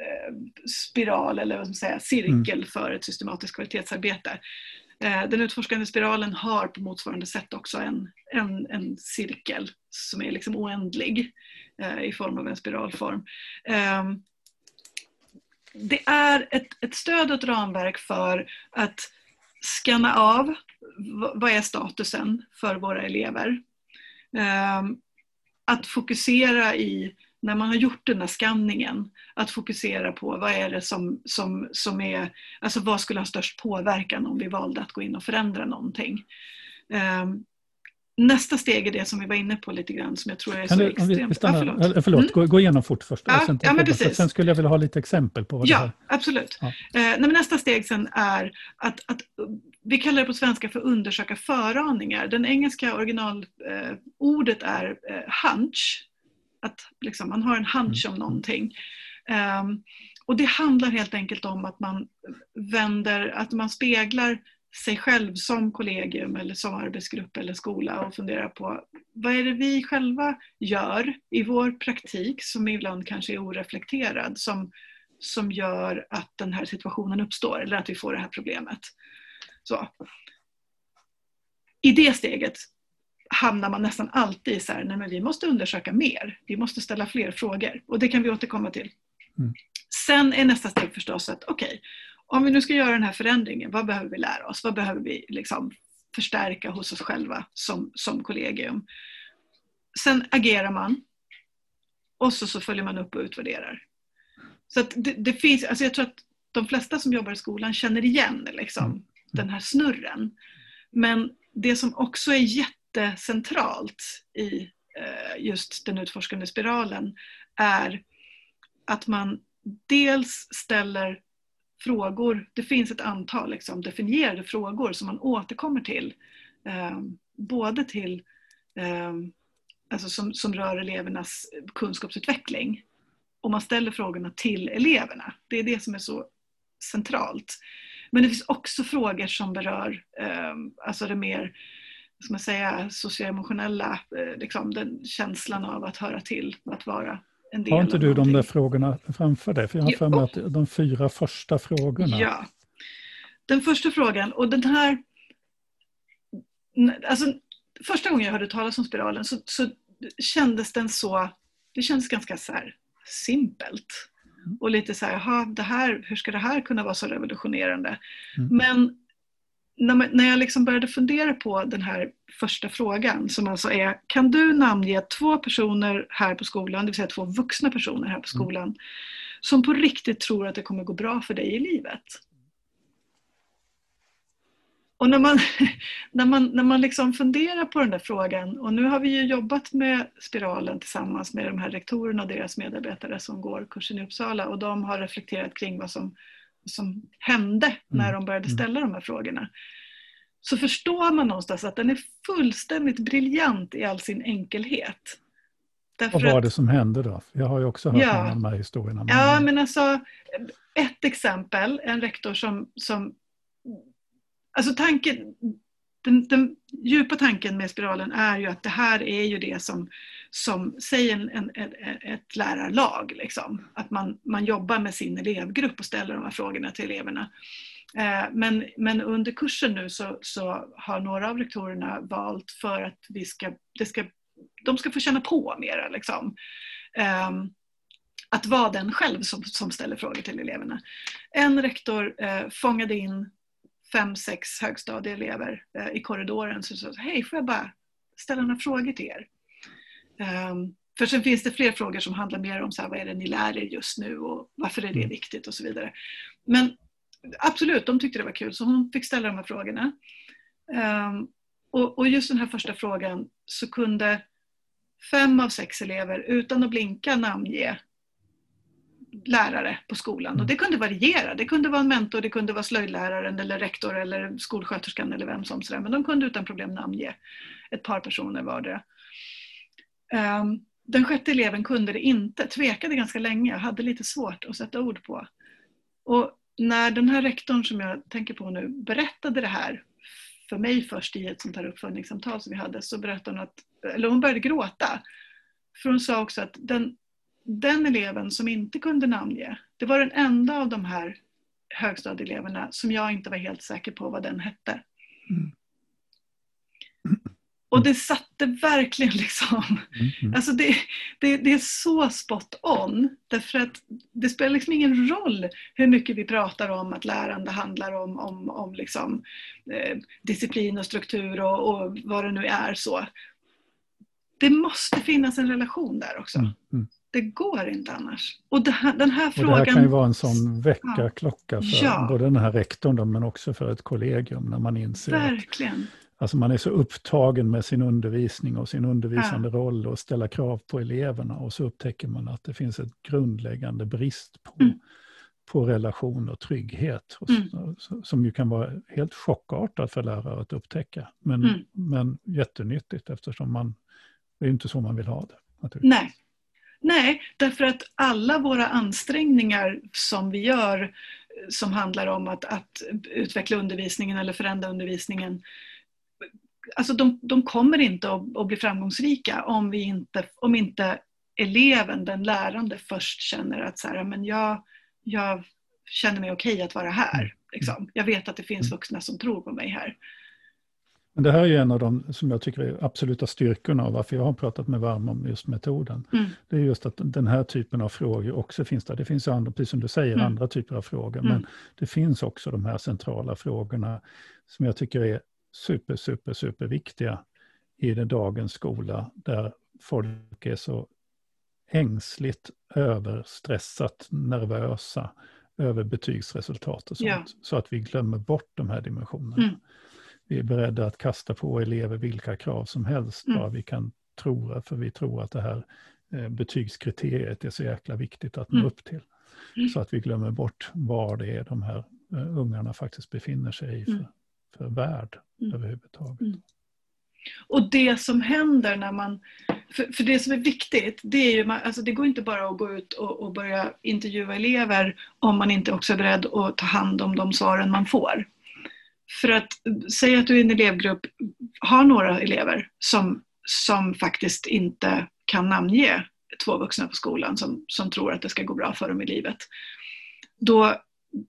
eh, spiral eller vad man säga, cirkel för ett systematiskt kvalitetsarbete. Eh, Den utforskande spiralen har på motsvarande sätt också en, en, en cirkel som är liksom oändlig i form av en spiralform. Eh, Det är ett, ett stöd och ett ramverk för att scanna av vad är statusen för våra elever. Eh, att fokusera i, när man har gjort den här skanningen, att fokusera på vad är det som, som, som är, alltså vad skulle ha störst påverkan om vi valde att gå in och förändra någonting. Um, nästa steg är det som vi var inne på lite grann som jag tror är Kan så du, om vi, extremt... stannar, ja, förlåt, förlåt. Mm. gå, gå igenom fort först. Ja, sen, ja, precis. sen skulle jag vilja ha lite exempel på vad det Ja, här... absolut. Ja. Eh, nej, men nästa steg sen är att, att vi kallar det på svenska för undersöka föraningar. Den engelska originalordet eh, är eh, hunch. Att liksom, man har en hunch om någonting. Ehm, och det handlar helt enkelt om att man vänder, att man speglar sig själv som kollegium eller som arbetsgrupp eller skola och funderar på vad är det vi själva gör i vår praktik som ibland kanske är oreflekterad som, som gör att den här situationen uppstår eller att vi får det här problemet. Så. I det steget hamnar man nästan alltid i så här, nej men vi måste undersöka mer, vi måste ställa fler frågor och det kan vi återkomma till. Mm. Sen är nästa steg förstås att okej, om vi nu ska göra den här förändringen, vad behöver vi lära oss? Vad behöver vi liksom förstärka hos oss själva som, som kollegium? Sen agerar man och så, så följer man upp och utvärderar. Så det, det, finns, alltså jag tror att de flesta som jobbar i skolan känner igen liksom, mm. den här snurren. Men det som också är jättecentralt i eh, just den utforskande spiralen är att man dels ställer frågor, det finns ett antal liksom, definierade frågor som man återkommer till. Eh, både till eh, alltså som, som rör elevernas kunskapsutveckling. Och man ställer frågorna till eleverna. Det är det som är så centralt. Men det finns också frågor som berör eh, alltså det mer ska man säga, socioemotionella, eh, liksom, den känslan av att höra till, att vara en del Har inte du de där frågorna framför dig? För jag har för mig att de fyra första frågorna. Ja. Den första frågan, och den här... Alltså, första gången jag hörde talas om spiralen så, så kändes den så... Det kändes ganska så här simpelt. Mm. Och lite så här, jaha, det här, hur ska det här kunna vara så revolutionerande? Mm. Men när, jag liksom började fundera på den här första frågan som alltså är, kan du namnge två personer här på skolan, det vill säga två vuxna personer här på mm. skolan, mm. som på riktigt tror att det kommer gå bra för dig i livet? Och när man, när man, när man liksom funderar på den där frågan, och nu har vi ju jobbat med Spiralen tillsammans med de här rektorerna och deras medarbetare som går kursen i Uppsala och de har reflekterat kring vad som som hände när mm. de började mm. ställa de här frågorna. Så förstår man någonstans att den är fullständigt briljant i all sin enkelhet. Därför Vad var att, det som hände då? Jag har ju också hört ja, de här historierna. Ja, men alltså ett exempel, en rektor som, som alltså tanken, den, den, djupa tanken med spiralen är ju att det här är ju det som, som säg en, en, ett, ett lärarlag. Liksom. Att man, man jobbar med sin elevgrupp och ställer de här frågorna till eleverna. Eh, men, men under kursen nu så, så har några av rektorerna valt för att vi ska, det ska, de ska få känna på mera. Liksom. Ehm, att vara den själv som, som ställer frågor till eleverna. En rektor eh, fångade in fem, sex högstadieelever eh, i korridoren så sa hej får jag bara ställa några frågor till er? Um, för sen finns det fler frågor som handlar mer om så här, vad är det ni lär er just nu och varför är det mm. viktigt och så vidare. Men absolut, de tyckte det var kul så hon fick ställa de här frågorna. Um, och, just den här första frågan så kunde fem av sex elever utan att blinka namnge lärare på skolan. Och mm. det kunde variera. Det kunde vara en mentor, det kunde vara slöjdläraren eller rektor eller skolsköterskan eller vem som sådär. Men de kunde utan problem namnge ett par personer vardera. Ehm, den sjätte eleven kunde det inte, tvekade ganska länge, och hade lite svårt att sätta ord på. Och när den här rektorn som jag tänker på nu berättade det här för mig först i ett sånt här uppföljningssamtal som vi hade så berättade hon att, eller hon började gråta. För hon sa också att den, den eleven som inte kunde namnge, det var den enda av de här högstadieeleverna som jag inte var helt säker på vad den hette. Mm. Och det satte verkligen liksom... Mm, mm. Alltså det, det, det, är så spot on. Därför att det spelar liksom ingen roll hur mycket vi pratar om att lärande handlar om, om, om liksom, eh, disciplin och struktur och, och, vad det nu är. så. Det måste finnas en relation där också. Mm, mm. det går inte annars. Och här, den här frågan... Och det här kan ju vara en sån väckarklocka för ja. både den här rektorn då, men också för ett kollegium när man inser Verkligen. att Alltså man är så upptagen med sin undervisning och sin undervisande ja. roll och ställa krav på eleverna och så upptäcker man att det finns ett grundläggande brist på, mm. på relation och trygghet. Och, mm. Som ju kan vara helt chockartat för lärare att upptäcka. Men, mm. men jättenyttigt eftersom man, det är inte så man vill ha det. Nej. Nej, därför att alla våra ansträngningar som vi gör som handlar om att, att utveckla undervisningen eller förändra undervisningen alltså de, de kommer inte att, att, bli framgångsrika om, vi inte, om inte eleven, den lärande, först känner att så här, men jag, jag känner mig okej okay att vara här. Mm. Liksom. Jag vet att det finns mm. vuxna som tror på mig här. Men det här är ju en av de som jag tycker är absoluta styrkorna av varför jag har pratat med Varm om just metoden. Mm. Det är just att den här typen av frågor också finns där. Det finns andra, precis som du säger, mm. andra typer av frågor. Mm. Men det finns också de här centrala frågorna som jag tycker är super, super, super viktiga i den dagens skola där folk är så ängsligt överstressat nervösa över betygsresultat och sånt. Ja. Så att vi glömmer bort de här dimensionerna. Mm. Vi är beredda att kasta på elever vilka krav som helst, mm. bara vi kan tro, för vi tror att det här eh, betygskriteriet är så jäkla viktigt att nå mm. upp till. Så att vi glömmer bort var det är de här uh, ungarna faktiskt befinner sig i mm. för, för värld mm. överhuvudtaget. Mm. Och det som händer när man... För, för det som är viktigt, det är ju, alltså det går inte bara att gå ut och, och, börja intervjua elever om man inte också är beredd att ta hand om de svaren man får. För att säga att du i en elevgrupp har några elever som, som faktiskt inte kan namnge två vuxna på skolan som, som tror att det ska gå bra för dem i livet. Då,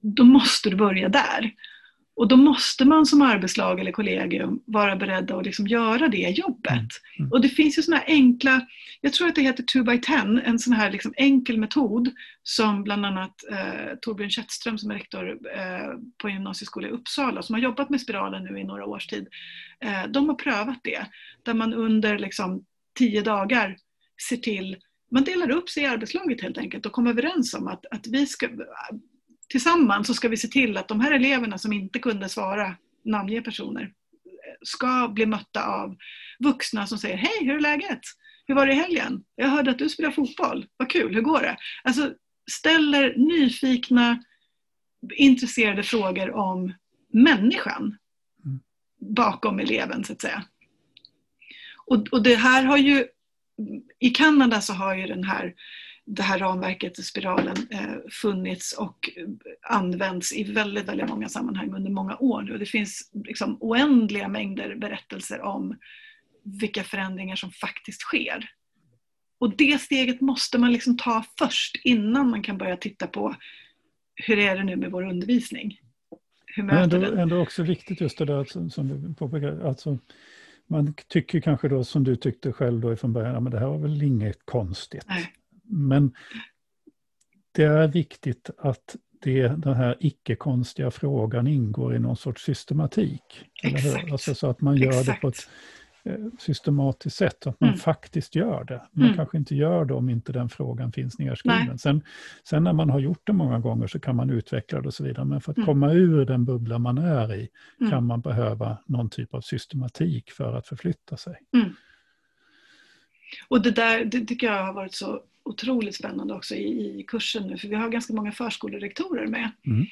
då måste du börja där. Och då måste man som arbetslag eller kollegium vara beredda att liksom göra det jobbet. Mm. mm. Och det finns ju sådana enkla, jag tror att det heter 2 by 10 en sån här liksom enkel metod som bland annat eh, Torbjörn Kättström som är rektor eh, på en gymnasieskola i Uppsala som har jobbat med spiralen nu i några års tid. Eh, de har prövat det, där man under liksom, tio dagar ser till man delar upp sig i arbetslaget helt enkelt och kommer överens om att, att vi ska, tillsammans så ska vi se till att de här eleverna som inte kunde svara, namnge personer, ska bli mötta av vuxna som säger Hej, hur är läget? Hur var det i helgen? Jag hörde att du spelar fotboll. Vad kul, hur går det? Alltså ställer nyfikna, intresserade frågor om människan mm. bakom eleven så att säga. Och, och det här har ju, i Kanada så har ju den här det här ramverket, spiralen, eh, funnits och använts i väldigt, väldigt många sammanhang under många år nu. Det finns liksom oändliga mängder berättelser om vilka förändringar som faktiskt sker. Och det steget måste man liksom ta först innan man kan börja titta på hur är det nu med vår undervisning? Hur möter Men ändå, den? ändå också viktigt just det där som du påpekar, alltså man tycker kanske då som du tyckte själv då från början, men det här var väl inget konstigt. Nej. Men det är viktigt att det, den här icke-konstiga frågan ingår i någon sorts systematik. Exakt. Alltså så att man gör Exakt. det på ett eh, systematiskt sätt, att man mm. faktiskt gör det. Man mm. kanske inte gör det om inte den frågan finns nedskriven. Sen, sen när man har gjort det många gånger så kan man utveckla det och så vidare. Men för att mm. komma ur den bubbla man är i mm. kan man behöva någon typ av systematik för att förflytta sig. Mm. Och det där det tycker jag har varit så otroligt spännande också i, i kursen nu, för vi har ganska många förskolerektorer med. Mm.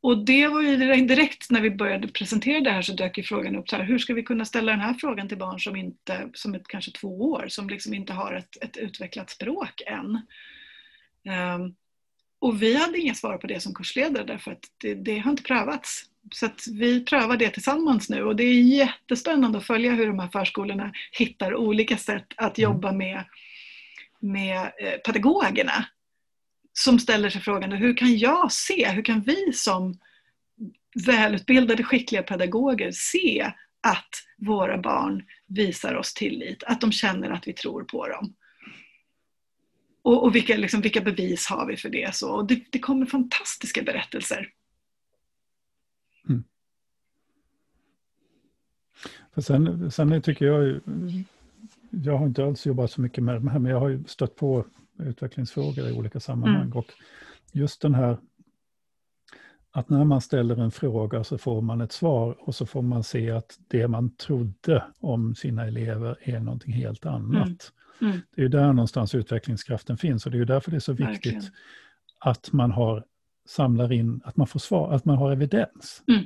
Och det var ju direkt när vi började presentera det här så dök ju frågan upp, så här, hur ska vi kunna ställa den här frågan till barn som inte, som är kanske två år, som liksom inte har ett, ett utvecklat språk än. Um, och vi hade inga svar på det som kursledare därför att det, det har inte prövats. Så vi prövar det tillsammans nu och det är jättespännande att följa hur de här förskolorna hittar olika sätt att mm. jobba med med eh, pedagogerna som ställer sig frågan hur kan jag se, hur kan vi som välutbildade, skickliga pedagoger se att våra barn visar oss tillit, att de känner att vi tror på dem. Och, och vilka, liksom, vilka bevis har vi för det? Så, och det, det kommer fantastiska berättelser. Mm. För sen, sen tycker jag jag har inte alls jobbat så mycket med det här, men jag har ju stött på utvecklingsfrågor i olika sammanhang. Mm. Och just den här att när man ställer en fråga så får man ett svar och så får man se att det man trodde om sina elever är någonting helt annat. Mm. Mm. Det är ju där någonstans utvecklingskraften finns och det är ju därför det är så viktigt Verkligen. att man har samlar in, att man får svar, att man har evidens. Mm.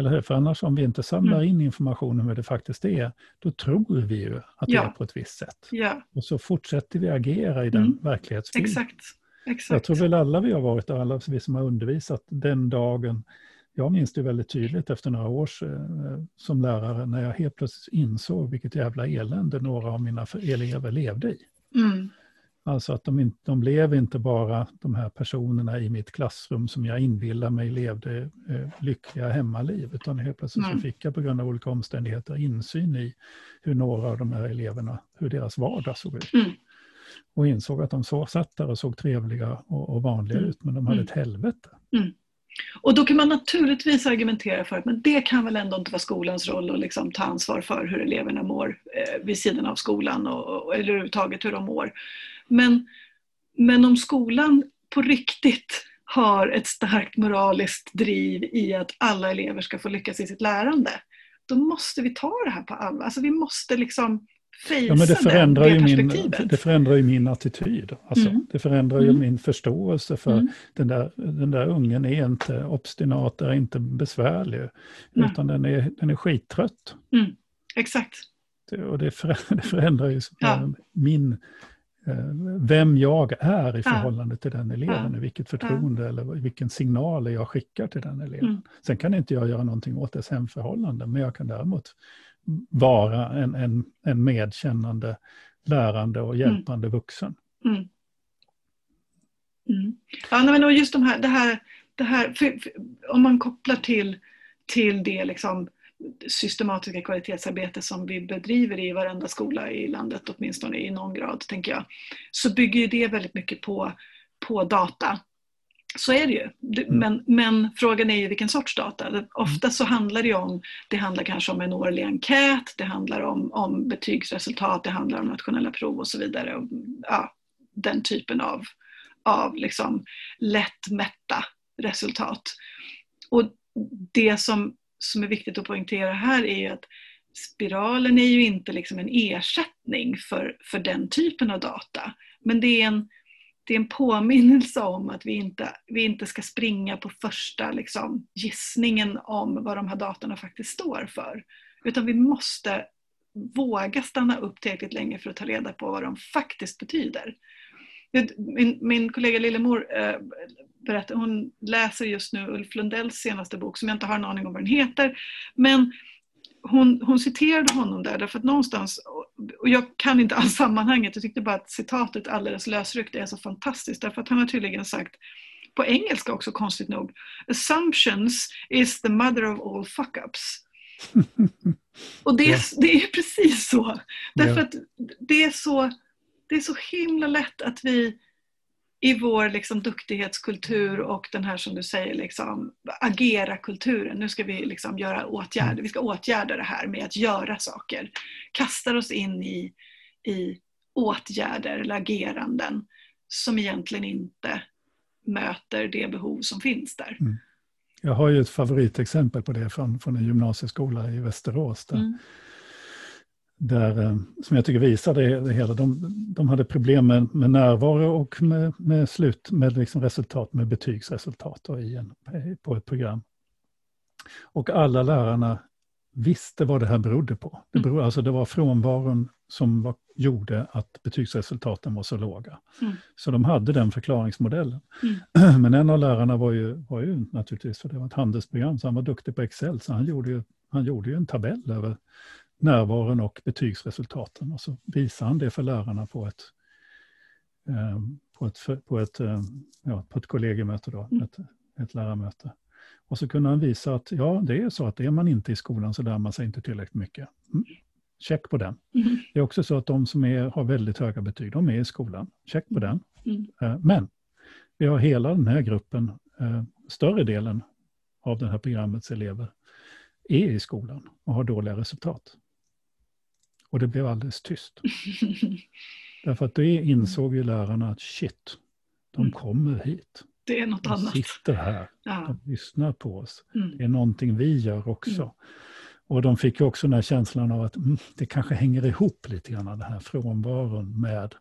Eller hur? För annars om vi inte samlar mm. in information om hur det faktiskt är, då tror vi ju att ja. det är på ett visst sätt. Ja. Och så fortsätter vi agera i den mm. verklighetsbilden. Exakt. Exakt. Jag tror väl alla vi har varit alla vi som har undervisat den dagen, jag minns det väldigt tydligt efter några år eh, som lärare, när jag helt plötsligt insåg vilket jävla elände några av mina elever levde i. Mm. Alltså att de, inte, de blev inte bara de här personerna i mitt klassrum som jag inbillar mig levde eh, lyckliga hemmaliv, utan helt plötsligt mm. så fick jag på grund av olika omständigheter insyn i hur några av de här eleverna, hur deras vardag såg ut. Mm. Och insåg att de så, satt där och såg trevliga och, och vanliga mm. ut, men de hade mm. ett helvete. Mm. Och då kan man naturligtvis argumentera för att men det kan väl ändå inte vara skolans roll att liksom ta ansvar för hur eleverna mår eh, vid sidan av skolan och, och, eller överhuvudtaget hur de mår. Men, men om skolan på riktigt har ett starkt moraliskt driv i att alla elever ska få lyckas i sitt lärande, då måste vi ta det här på allvar. Alltså vi måste liksom ja, men det förändrar det, ju min, det förändrar ju min attityd. Alltså, mm. Det förändrar mm. ju min förståelse för mm. den, där, den där ungen är inte obstinat, är inte besvärlig. Utan den är, den är skittrött. Mm. Exakt. Det, och det förändrar, det förändrar ju ja. min vem jag är i förhållande till den eleven, ja. vilket förtroende eller vilken signal jag skickar till den eleven. Mm. Sen kan inte jag göra någonting åt dess hemförhållande, men jag kan däremot vara en, en, en medkännande, lärande och mm. hjälpande mm. vuxen. Mm. Mm. Ja, men just de här, det här, det här för, för, om man kopplar till, till det liksom, systematiska kvalitetsarbete som vi bedriver i varenda skola i landet, åtminstone i någon grad, tänker jag, så bygger ju det väldigt mycket på, på data. Så är det ju. Mm. Men, men frågan är ju vilken sorts data. Ofta så handlar det om, det handlar kanske om en årlig enkät, det handlar om, om betygsresultat, det handlar om nationella prov och så vidare. Och, ja, den typen av, av liksom lättmätta resultat. Och det som som är viktigt att poängtera här är ju att spiralen är ju inte liksom en ersättning för, för den typen av data. Men det är en, det är en påminnelse om att vi inte, vi inte ska springa på första liksom, gissningen om vad de här datorna faktiskt står för. Utan vi måste våga stanna upp tillräckligt länge för att ta reda på vad de faktiskt betyder. Min, min kollega Lillemor eh, berättar, hon läser just nu Ulf Lundells senaste bok som jag inte har en aning om vad den heter. Men hon, hon citerade honom där därför att någonstans, och jag kan inte alls sammanhanget, jag tyckte bara att citatet alldeles lösryckt är så fantastiskt därför att han har tydligen sagt på engelska också konstigt nog, assumptions is the mother of all fuck-ups. Och det, är, det är precis så. Därför att det är så det är så himla lätt att vi i vår liksom duktighetskultur och den här som du säger liksom, agera-kulturen, nu ska vi liksom göra åtgärder, mm. vi ska åtgärda det här med att göra saker. Kastar oss in i, i åtgärder eller ageranden som egentligen inte möter det behov som finns där. Mm. Jag har ju ett favoritexempel på det från, från en gymnasieskola i Västerås. Där mm där, eh, som jag tycker visar det, det hela. De, de hade problem med, med närvaro och med, med slut, med liksom resultat, med betygsresultat i en, på ett program. Och alla lärarna visste vad det här berodde på. Det, mm. beror, alltså det var frånvaron som var, gjorde att betygsresultaten var så låga. Mm. Så de hade den förklaringsmodellen. Mm. Men en av lärarna var ju, var ju naturligtvis, för det var ett handelsprogram, så han var duktig på Excel, så han gjorde ju, han gjorde ju en tabell över närvaron och betygsresultaten. Och så visar han det för lärarna på ett, eh, på ett, på ett, eh, ja, på ett kollegiemöte, då, mm. ett, ett lärarmöte. Och så kunde han visa att ja, det är så att är man inte i skolan så lär man sig inte tillräckligt mycket. Mm. Check på den. Mm. Det är också så att de som är, har väldigt höga betyg, de är i skolan. Check på den. Mm. Eh, men vi har hela den här gruppen, större delen av det här programmets elever, är i skolan och har dåliga resultat. Och det blev alldeles tyst. Därför att det insåg ju lärarna att shit, de mm. kommer hit. Det är något de annat. De sitter här, ja. de lyssnar på oss. Mm. Det är någonting vi gör också. Mm. Och de fick ju också den här känslan av att mm, det kanske hänger ihop lite grann, den här frånvaron med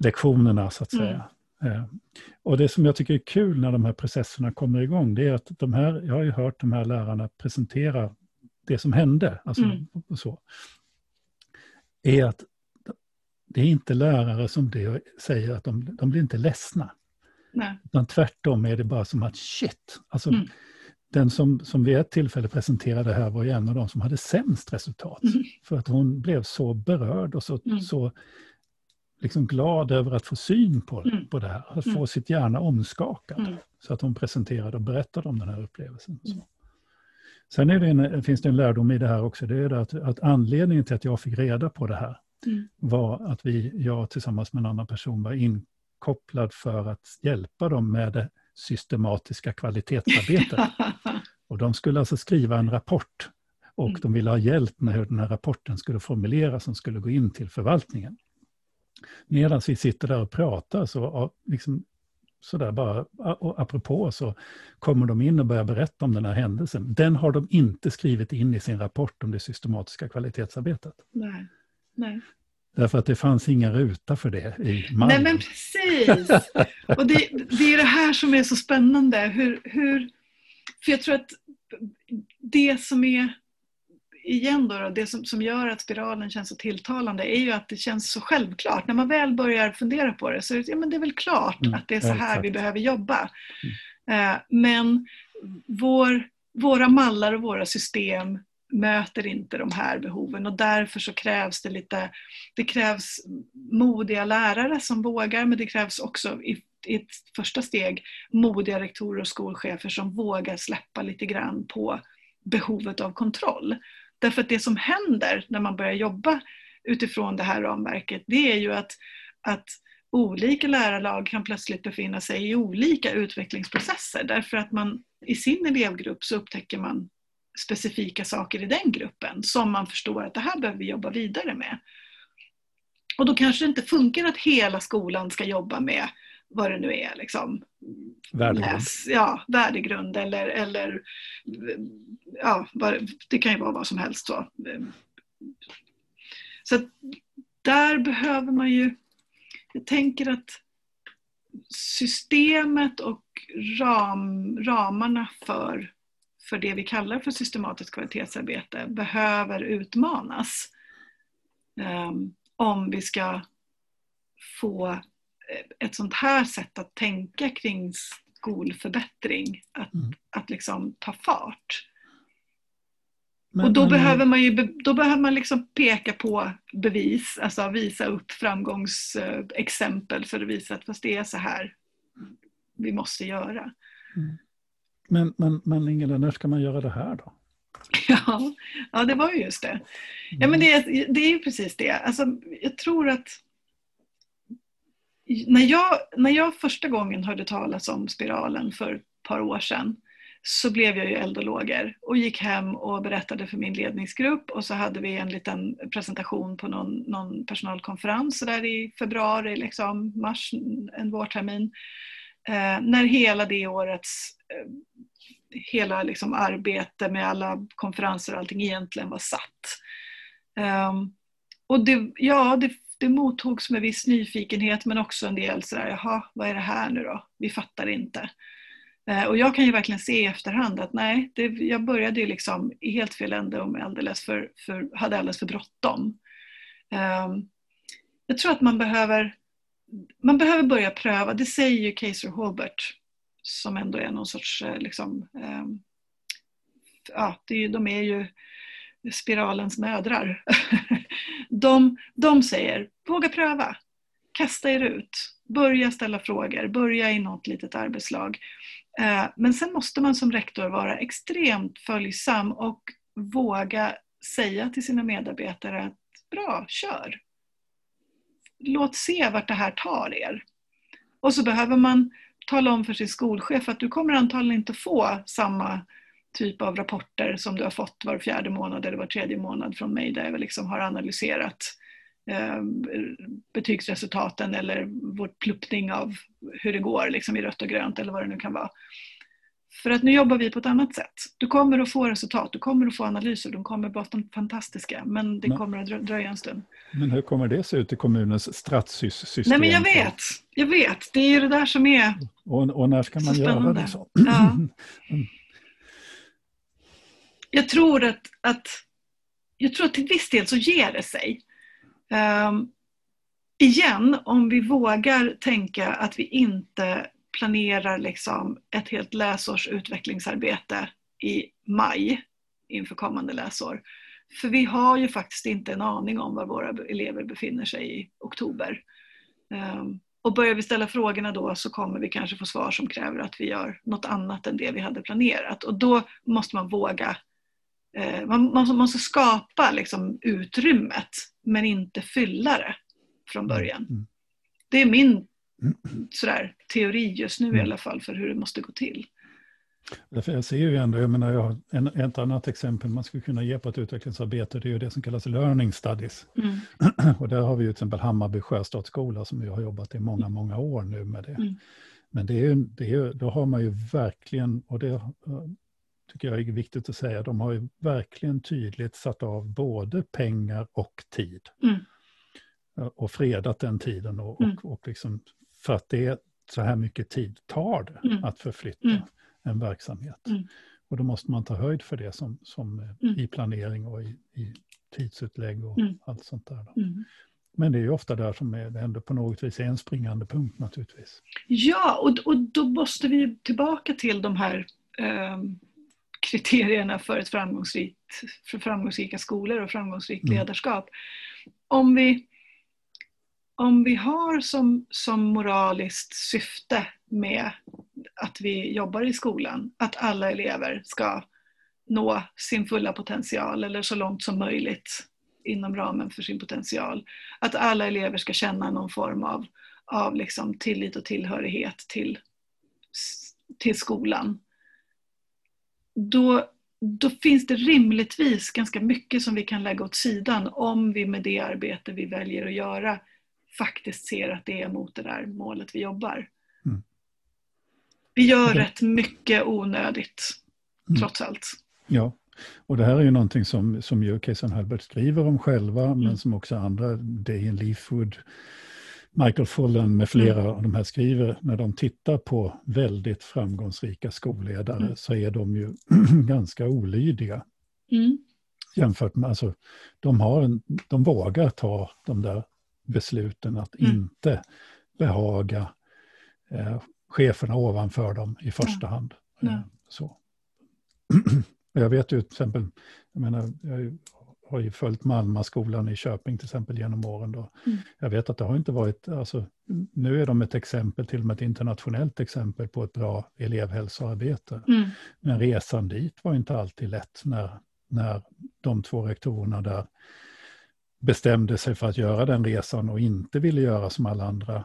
lektionerna så att mm. säga. Eh, och det som jag tycker är kul när de här processerna kommer igång, det är att de här, jag har ju hört de här lärarna presentera det som hände. Alltså, mm. så är att det är inte lärare som det säger att de, de blir inte ledsna. Nej. Utan tvärtom är det bara som att shit, alltså mm. den som, som vid ett tillfälle presenterade här var ju en av de som hade sämst resultat. Mm. För att hon blev så berörd och så, mm. så liksom glad över att få syn på, Mm. på det här, att Mm. få sitt hjärna omskakat. Mm. Så att hon presenterade och berättade om den här upplevelsen. Så. Sen det en, finns det en lärdom i det här också, det är det att, att anledningen till att jag fick reda på det här Mm. var att vi, jag tillsammans med en annan person var inkopplad för att hjälpa dem med det systematiska kvalitetsarbetet. Och de skulle alltså skriva en rapport och Mm. de ville ha hjälp med hur den här rapporten skulle formuleras som skulle gå in till förvaltningen. Medan vi sitter där och pratar så liksom, sådär bara, och apropå så kommer de in och börjar berätta om den här händelsen. Den har de inte skrivit in i sin rapport om det systematiska kvalitetsarbetet. Nej. Nej. Därför att det fanns ingen ruta för det i mallen. Nej men precis! Och det, det är det här som är så spännande. Hur, hur, för jag tror att det som är, igen då, då det som, som gör att spiralen känns så tilltalande är ju att det känns så självklart. När man väl börjar fundera på det så är det, ja, men det är väl klart Mm, att det är så här vi exakt. behöver jobba. Eh, men vår, våra mallar och våra system möter inte de här behoven och därför så krävs det lite, det krävs modiga lärare som vågar men det krävs också i, i ett första steg modiga rektorer och skolchefer som vågar släppa lite grann på behovet av kontroll. Därför att det som händer när man börjar jobba utifrån det här ramverket det är ju att, att olika lärarlag kan plötsligt befinna sig i olika utvecklingsprocesser därför att man i sin elevgrupp så upptäcker man specifika saker i den gruppen som man förstår att det här behöver vi jobba vidare med. Och då kanske det inte funkar att hela skolan ska jobba med vad det nu är, liksom, Värdegrund. läs, ja, värdegrund eller, eller ja, det kan ju vara vad som helst. Så, så där behöver man ju, jag tänker att systemet och ram, ramarna för, för det vi kallar för systematiskt kvalitetsarbete behöver utmanas. Um, om vi ska få ett sånt här sätt att tänka kring skolförbättring att, Mm. att liksom ta fart. Men- och då men- behöver man ju då behöver man liksom peka på bevis, alltså visa upp framgångsexempel för att visa att fast det är så här vi måste göra. Men, men, men Ingela, när ska man göra det här då? Ja, ja det var ju just det. Ja, men det, är- det är ju precis det. Alltså, jag tror att när jag, när jag första gången hörde talas om spiralen för ett par år sedan så blev jag ju eldologer och gick hem och berättade för min ledningsgrupp och så hade vi en liten presentation på någon, någon personalkonferens där i februari, liksom, mars, en vårtermin. Eh, när hela det årets eh, hela liksom arbete med alla konferenser och allting egentligen var satt. Um, och det, ja, det, det mottogs med viss nyfikenhet men också en del sådär, jaha, vad är det här nu då? Vi fattar inte. Eh, och jag kan ju verkligen se i efterhand att nej, det, jag började ju liksom i helt fel ände och alldeles för, för, hade alldeles för bråttom. Um, jag tror att man behöver, man behöver börja pröva, det säger ju Kaiser Hobert. som ändå är någon sorts eh, liksom, ehm, ja, det är, ju- de är ju spiralens mödrar. de, de säger, våga pröva, kasta er ut, börja ställa frågor, börja i något litet arbetslag. Eh, men sen måste man som rektor vara extremt följsam och våga säga till sina medarbetare att bra, kör. Låt se vart det här tar er. Och så behöver man tala om för sin skolchef att du kommer antagligen inte få samma typ av rapporter som du har fått var fjärde månad eller var tredje månad från mig där jag liksom har analyserat eh, betygsresultaten eller vår pluppning av hur det går liksom i rött och grönt eller vad det nu kan vara. För att nu jobbar vi på ett annat sätt. Du kommer att få resultat, du kommer att få analyser, de kommer att vara fantastiska men det Men- kommer att drö- dröja en stund. Men hur kommer det se ut i kommunens stratssystem? Nej men jag vet, jag vet. Det är ju det där som är Och, och när ska man göra det så? Ja. jag tror att, att jag tror att till viss del så ger det sig. Um, igen, om vi vågar tänka att vi inte planerar liksom ett helt läsårs utvecklingsarbete i maj inför kommande läsår. För vi har ju faktiskt inte en aning om var våra elever befinner sig i oktober. Um, och börjar vi ställa frågorna då så kommer vi kanske få svar som kräver att vi gör något annat än det vi hade planerat. Och då måste man våga, eh, man måste, måste skapa liksom utrymmet men inte fylla det från början. Mm. Det är min sådär, teori just nu i mm. alla fall för hur det måste gå till. Därför jag ser ju ändå, jag menar, jag har en, ett annat exempel man skulle kunna ge på ett utvecklingsarbete, det är ju det som kallas learning studies. Mm. Och där har vi ju till exempel Hammarby sjöstadsskola som ju har jobbat i många, många år nu med det. Mm. Men det är det är, då har man ju verkligen, och det tycker jag är viktigt att säga, de har ju verkligen tydligt satt av både pengar och tid. Mm. Och fredat den tiden och, och, mm. och liksom, för att det är så här mycket tid tar det mm. att förflytta. Mm en verksamhet. Mm. Och då måste man ta höjd för det som, som mm. i planering och i, i tidsutlägg och allt sånt där. Men det är ju ofta där som är, det ändå på något vis är en springande punkt naturligtvis. Ja, och, och då måste vi tillbaka till de här eh, kriterierna för, ett framgångsrikt, för framgångsrika skolor och framgångsrikt mm. ledarskap. Om vi, om vi har som, som moraliskt syfte med att vi jobbar i skolan, att alla elever ska nå sin fulla potential eller så långt som möjligt inom ramen för sin potential. Att alla elever ska känna någon form av, av liksom tillit och tillhörighet till, till skolan. Då, då finns det rimligtvis ganska mycket som vi kan lägga åt sidan om vi med det arbete vi väljer att göra faktiskt ser att det är mot det där målet vi jobbar. Mm. Vi gör det... rätt mycket onödigt, mm. trots allt. Ja, och det här är ju någonting som, som ju Kaysan Halbert skriver om själva, mm. men som också andra, Dayan Leafwood, Michael Fullen med flera mm. av de här skriver, när de tittar på väldigt framgångsrika skolledare mm. så är de ju ganska olydiga. Mm. Jämfört med, alltså, de, har en, de vågar ta de där besluten att mm. inte behaga eh, cheferna ovanför dem i första hand. Ja. Så. Jag vet ju till exempel, jag menar, jag har ju följt Malmaskolan i Köping till exempel genom åren. Då. Mm. Jag vet att det har inte varit, alltså, nu är de ett exempel, till och med ett internationellt exempel på ett bra elevhälsoarbete. Mm. Men resan dit var inte alltid lätt när, när de två rektorerna där bestämde sig för att göra den resan och inte ville göra som alla andra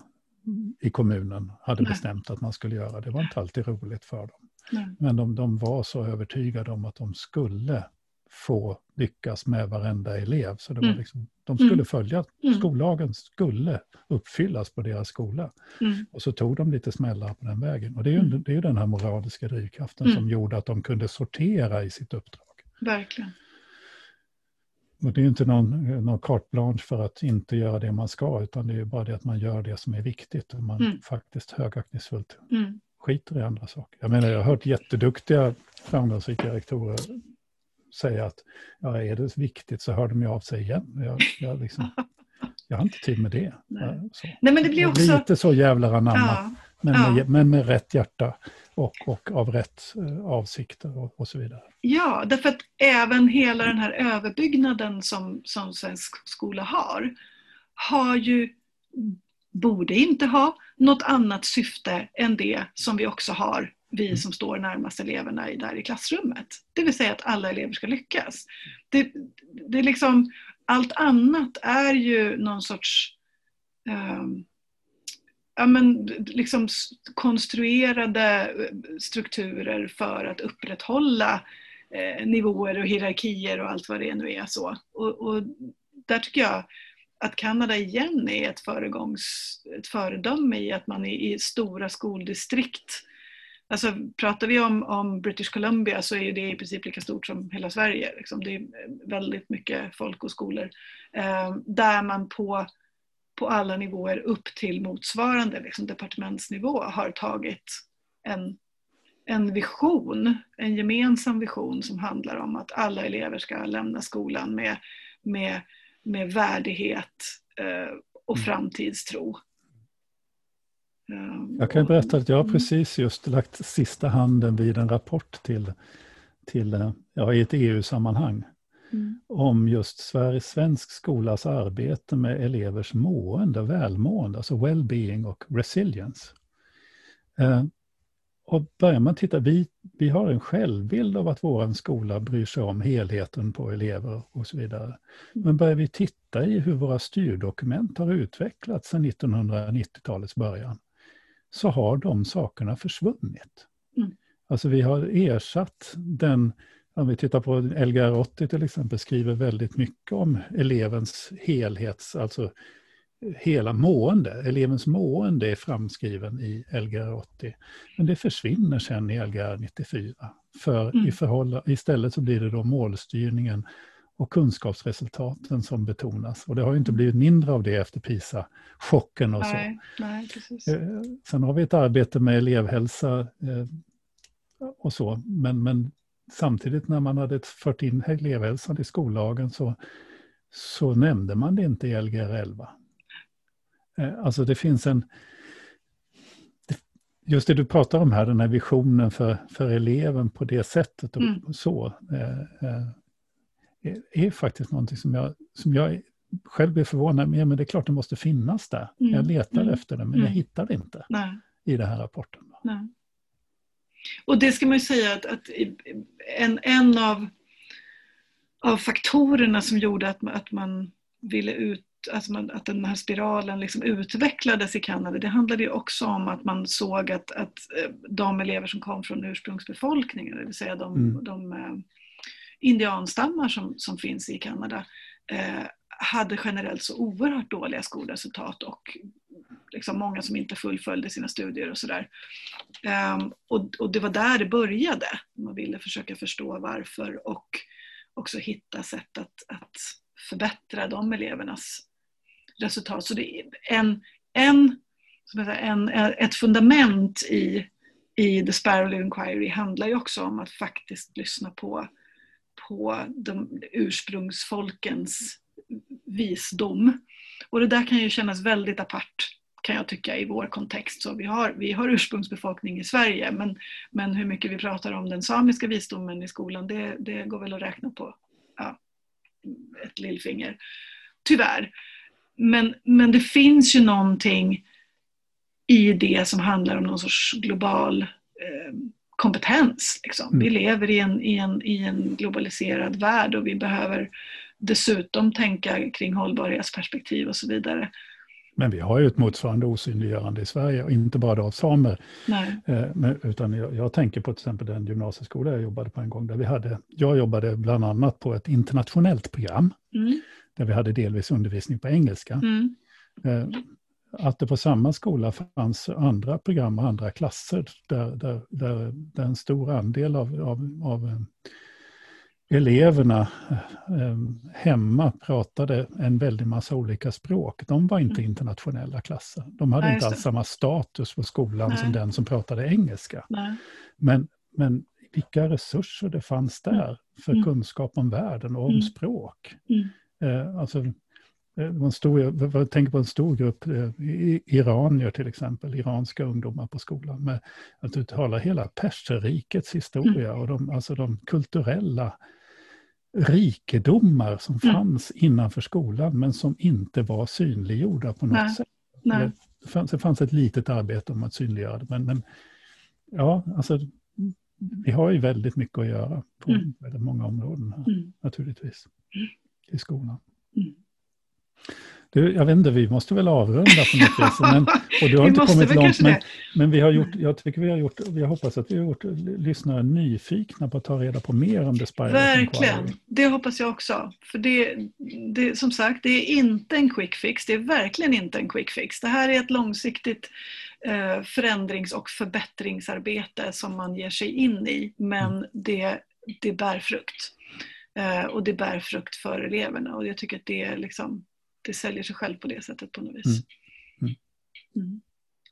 i kommunen hade Nej. bestämt att man skulle göra. Det var inte alltid roligt för dem. Nej. Men de, de, var så övertygade om att de skulle få lyckas med varenda elev. Så det var mm. liksom, de skulle mm. följa, mm. skollagen skulle uppfyllas på deras skola. Och så tog de lite smällar på den vägen. Och det är ju, det är den här moraliska drivkraften som gjorde att de kunde sortera i sitt uppdrag. Verkligen. Och det är inte någon, någon carte blanche för att inte göra det man ska, utan det är bara det att man gör det som är viktigt och man mm. faktiskt högaktningsfullt mm. skiter i andra saker. Jag menar, jag har hört jätteduktiga framgångsrika rektorer säga att ja, är det viktigt så hör de ju av sig igen. Jag, jag, liksom, jag har inte tid med det. Nej. Nej, men det blir också... Lite så jävla anamma, ja. men, ja. Med, men med rätt hjärta och, och av rätt eh, avsikter och, och, så vidare. Ja, därför att även hela den här överbyggnaden som, som svensk skola har, har ju, borde inte ha, något annat syfte än det som vi också har, vi mm. som står närmast eleverna där i klassrummet. Det vill säga att alla elever ska lyckas. Det, det är liksom, allt annat är ju någon sorts um, ja, men, liksom konstruerade eh, strukturer för att upprätthålla eh, nivåer och hierarkier och allt vad det nu är. Så. Och, och där tycker jag att Kanada igen är ett, föregångs, ett föredöme i att man i, i stora skoldistrikt Alltså, pratar vi om, om, British Columbia så är det i princip lika stort som hela Sverige. Liksom. Det är väldigt mycket folk och skolor. Eh, där man på på alla nivåer upp till motsvarande liksom, departementsnivå har tagit en, en vision, en gemensam vision som handlar om att alla elever ska lämna skolan med, med, med värdighet eh, och mm. framtidstro. Um, jag kan berätta att jag har mm. precis just lagt sista handen vid en rapport till, till eh, ja, i ett EU-sammanhang mm. om just Sverige, svensk skolas arbete med elevers mående, välmående, alltså well-being och resilience. Eh, och börjar man titta, vi, vi har en självbild av att vår skola bryr sig om helheten på elever och så vidare. Men börjar vi titta i hur våra styrdokument har utvecklats sedan 1990-talets början, så har de sakerna försvunnit. Mm. Alltså vi har ersatt den, om vi tittar på Lgr 80 till exempel, skriver väldigt mycket om elevens helhets, alltså hela mående, elevens mående är framskriven i Lgr 80. Men det försvinner sen i Lgr 94. För mm. i förhåll, istället så blir det då målstyrningen och kunskapsresultaten som betonas. Och det har ju inte blivit mindre av det efter PISA-chocken och nej, så. Nej, precis. Eh, sen har vi ett arbete med elevhälsa eh, och så, men, men samtidigt när man hade fört in elevhälsan i skollagen så, så nämnde man det inte i Lgr 11. Eh, alltså det finns en... Just det du pratar om här, den här visionen för, för eleven på det sättet och mm. så. Är faktiskt någonting som jag, som jag själv blir förvånad med. Men det är klart det måste finnas där. Mm. Jag letar mm. efter det men jag mm. hittar det inte Nej. i den här rapporten. Nej. Och det ska man ju säga att, att en, en av, av faktorerna som gjorde att, att man ville ut alltså man, att den här spiralen liksom utvecklades i Kanada, det handlade ju också om att man såg att, att eh, de elever som kom från ursprungsbefolkningen, det vill säga de, mm. de eh, indianstammar som, som finns i Kanada, eh, hade generellt så oerhört dåliga skolresultat och liksom många som inte fullföljde sina studier och sådär. Um, och, och, det var där det började. Man ville försöka förstå varför och också hitta sätt att, att förbättra de elevernas resultat. Så det är en, en, säga, en, ett fundament i, i The Sparrow Inquiry handlar ju också om att faktiskt lyssna på, på de ursprungsfolkens visdom. Och det där kan ju kännas väldigt apart kan jag tycka i vår kontext. Så vi har, vi har ursprungsbefolkning i Sverige men, men hur mycket vi pratar om den samiska visdomen i skolan det, det går väl att räkna på ja, ett lillfinger. Tyvärr. Men, men det finns ju någonting i det som handlar om någon sorts global eh, kompetens. Liksom. Mm. Vi lever i en, i, en, i en globaliserad värld och vi behöver dessutom tänka kring hållbarhetsperspektiv och så vidare. Men vi har ju ett motsvarande osynliggörande i Sverige, och inte bara av samer. Eh, utan jag, jag, tänker på till exempel den gymnasieskola jag jobbade på en gång, där vi hade, jag jobbade bland annat på ett internationellt program. Mm där vi hade delvis undervisning på engelska. Mm. Eh, att det på samma skola fanns andra program och andra klasser där, där, där, där en stor andel av, av, av eh, eleverna eh, hemma pratade en väldig massa olika språk. De var inte mm. internationella klasser. De hade Nej, inte alls samma status på skolan Nej. som den som pratade engelska. Men, men vilka resurser det fanns där mm. för mm. kunskap om världen och om mm. språk. Mm. Eh, alltså, en stor, jag tänker på en stor grupp eh, iranier till exempel, iranska ungdomar på skolan. Med att du talar hela perserrikets historia mm. och de, alltså de kulturella rikedomar som mm. fanns innanför skolan men som inte var synliggjorda på något Nej. sätt. Nej. Det, fanns, det fanns ett litet arbete om att synliggöra det men, men ja, alltså vi har ju väldigt mycket att göra på mm. väldigt många områden här, mm. naturligtvis. Mm i skolan. Du, jag vet inte, vi måste väl avrunda på något vis. Men, och du har inte kommit långt, men, men, vi har gjort, jag tycker vi har gjort, vi hoppas att vi har gjort lyssnare nyfikna på att ta reda på mer om The Spiral Verkligen, det hoppas jag också. För det, det, som sagt, det är inte en quick fix, det är verkligen inte en quick fix. Det här är ett långsiktigt eh, förändrings och förbättringsarbete som man ger sig in i, men mm. det, det bär frukt. Eh, och det bär frukt för eleverna och jag tycker att det, liksom, det säljer sig själv på det sättet på något vis. Mm. Mm. mm.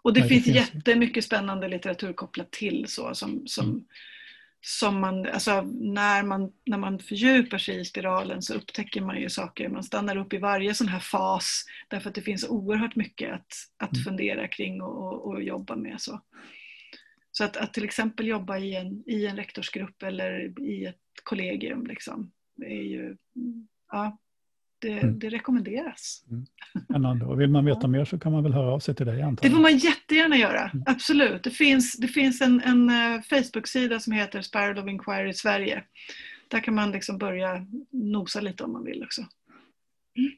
Och det, Nej, finns, det finns jättemycket spännande litteratur kopplat till så som, som, mm. som man, alltså när man, när man fördjupar sig i spiralen så upptäcker man ju saker, man stannar upp i varje sån här fas därför att det finns oerhört mycket att, att fundera kring och, och, och jobba med. Så. Så att, att till exempel jobba i en, i en rektorsgrupp eller i ett kollegium liksom, är ju, ja, det, mm. det rekommenderas. Mm. Och vill man veta ja. mer så kan man väl höra av sig till dig antagligen? Det får man jättegärna göra, mm. absolut. Det finns, det finns en, en uh, Facebook-sida som heter Spiral of Inquiry Sverige. Där kan man liksom börja nosa lite om man vill också. Mm.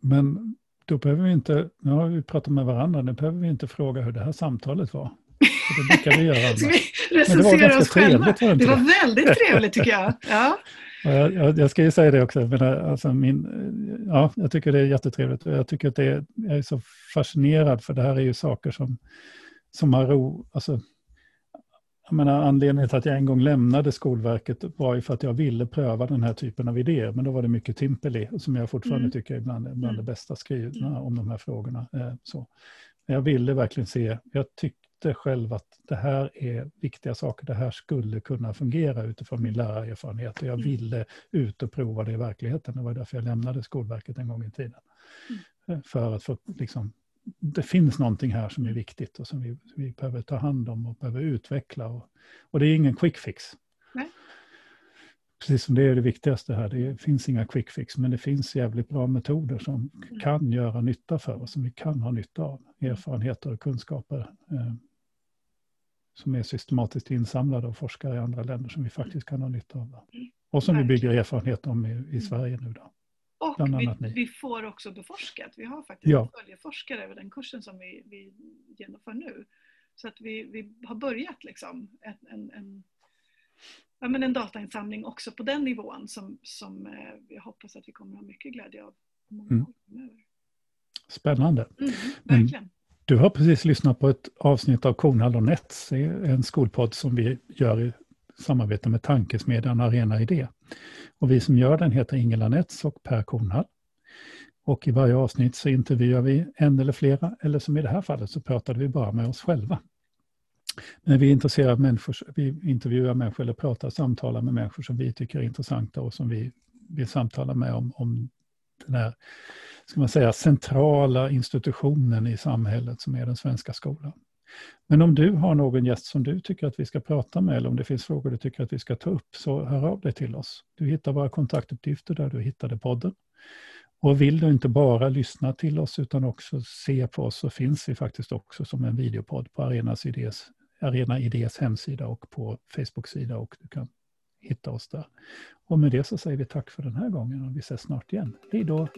Men då behöver vi inte, nu har vi pratat med varandra, nu behöver vi inte fråga hur det här samtalet var. det brukar vi göra. Ska vi recensera oss själva? Det, det var väldigt trevligt tycker jag. Ja. Jag, jag, ska ju säga det också, men alltså min, ja, jag tycker det är jättetrevligt. Jag tycker att det är, jag är så fascinerad för det här är ju saker som, som har ro, alltså, jag menar, anledningen till att jag en gång lämnade Skolverket var ju för att jag ville pröva den här typen av idéer. Men då var det mycket Timpeli, som jag fortfarande mm. tycker är bland, bland mm. det bästa skrivna mm. om de här frågorna. Eh, så. Jag ville verkligen se, jag tyckte själv att det här är viktiga saker, det här skulle kunna fungera utifrån min lärarerfarenhet. Och jag mm. ville ut och prova det i verkligheten. Det var därför jag lämnade Skolverket en gång i tiden. Mm. Eh, för att få liksom, det finns någonting här som är viktigt och som vi, vi behöver ta hand om och behöver utveckla. Och, och det är ingen quick fix. Nej. Precis som det är det viktigaste här, det finns inga quick fix, men det finns jävligt bra metoder som mm. kan göra nytta för oss, som vi kan ha nytta av. Erfarenheter och kunskaper eh, som är systematiskt insamlade av forskare i andra länder som vi faktiskt kan ha nytta av. Och som vi bygger erfarenhet om i, i mm. Sverige nu. Då. Och vi, vi, får också beforskat. Vi har faktiskt ja. följeforskare över den kursen som vi, vi genomför nu. Så att vi, vi har börjat liksom en, en, ja, men en datainsamling också på den nivån som, som eh, jag hoppas att vi kommer att ha mycket glädje av. Mm. Spännande. Mm, verkligen. Du har precis lyssnat på ett avsnitt av Kornhall och Nets, en skolpodd som vi gör i samarbete med Tankesmedjan Arena Idé. Och vi som gör den heter Ingela Nets och Per Kornhall. Och i varje avsnitt så intervjuar vi en eller flera, eller som i det här fallet så pratade vi bara med oss själva. Men vi är intresserade av människor, vi intervjuar människor eller pratar, samtalar med människor som vi tycker är intressanta och som vi vill samtala med om, om den här, ska man säga, centrala institutionen i samhället som är den svenska skolan. Men om du har någon gäst som du tycker att vi ska prata med eller om det finns frågor du tycker att vi ska ta upp så hör av dig till oss. Du hittar våra kontaktuppgifter där du hittade podden. Och vill du inte bara lyssna till oss utan också se på oss så finns vi faktiskt också som en videopodd på Arenas Idés, Arena Idés hemsida och på Facebook-sida och du kan hitta oss där. Och med det så säger vi tack för den här gången och vi ses snart igen. Hej då!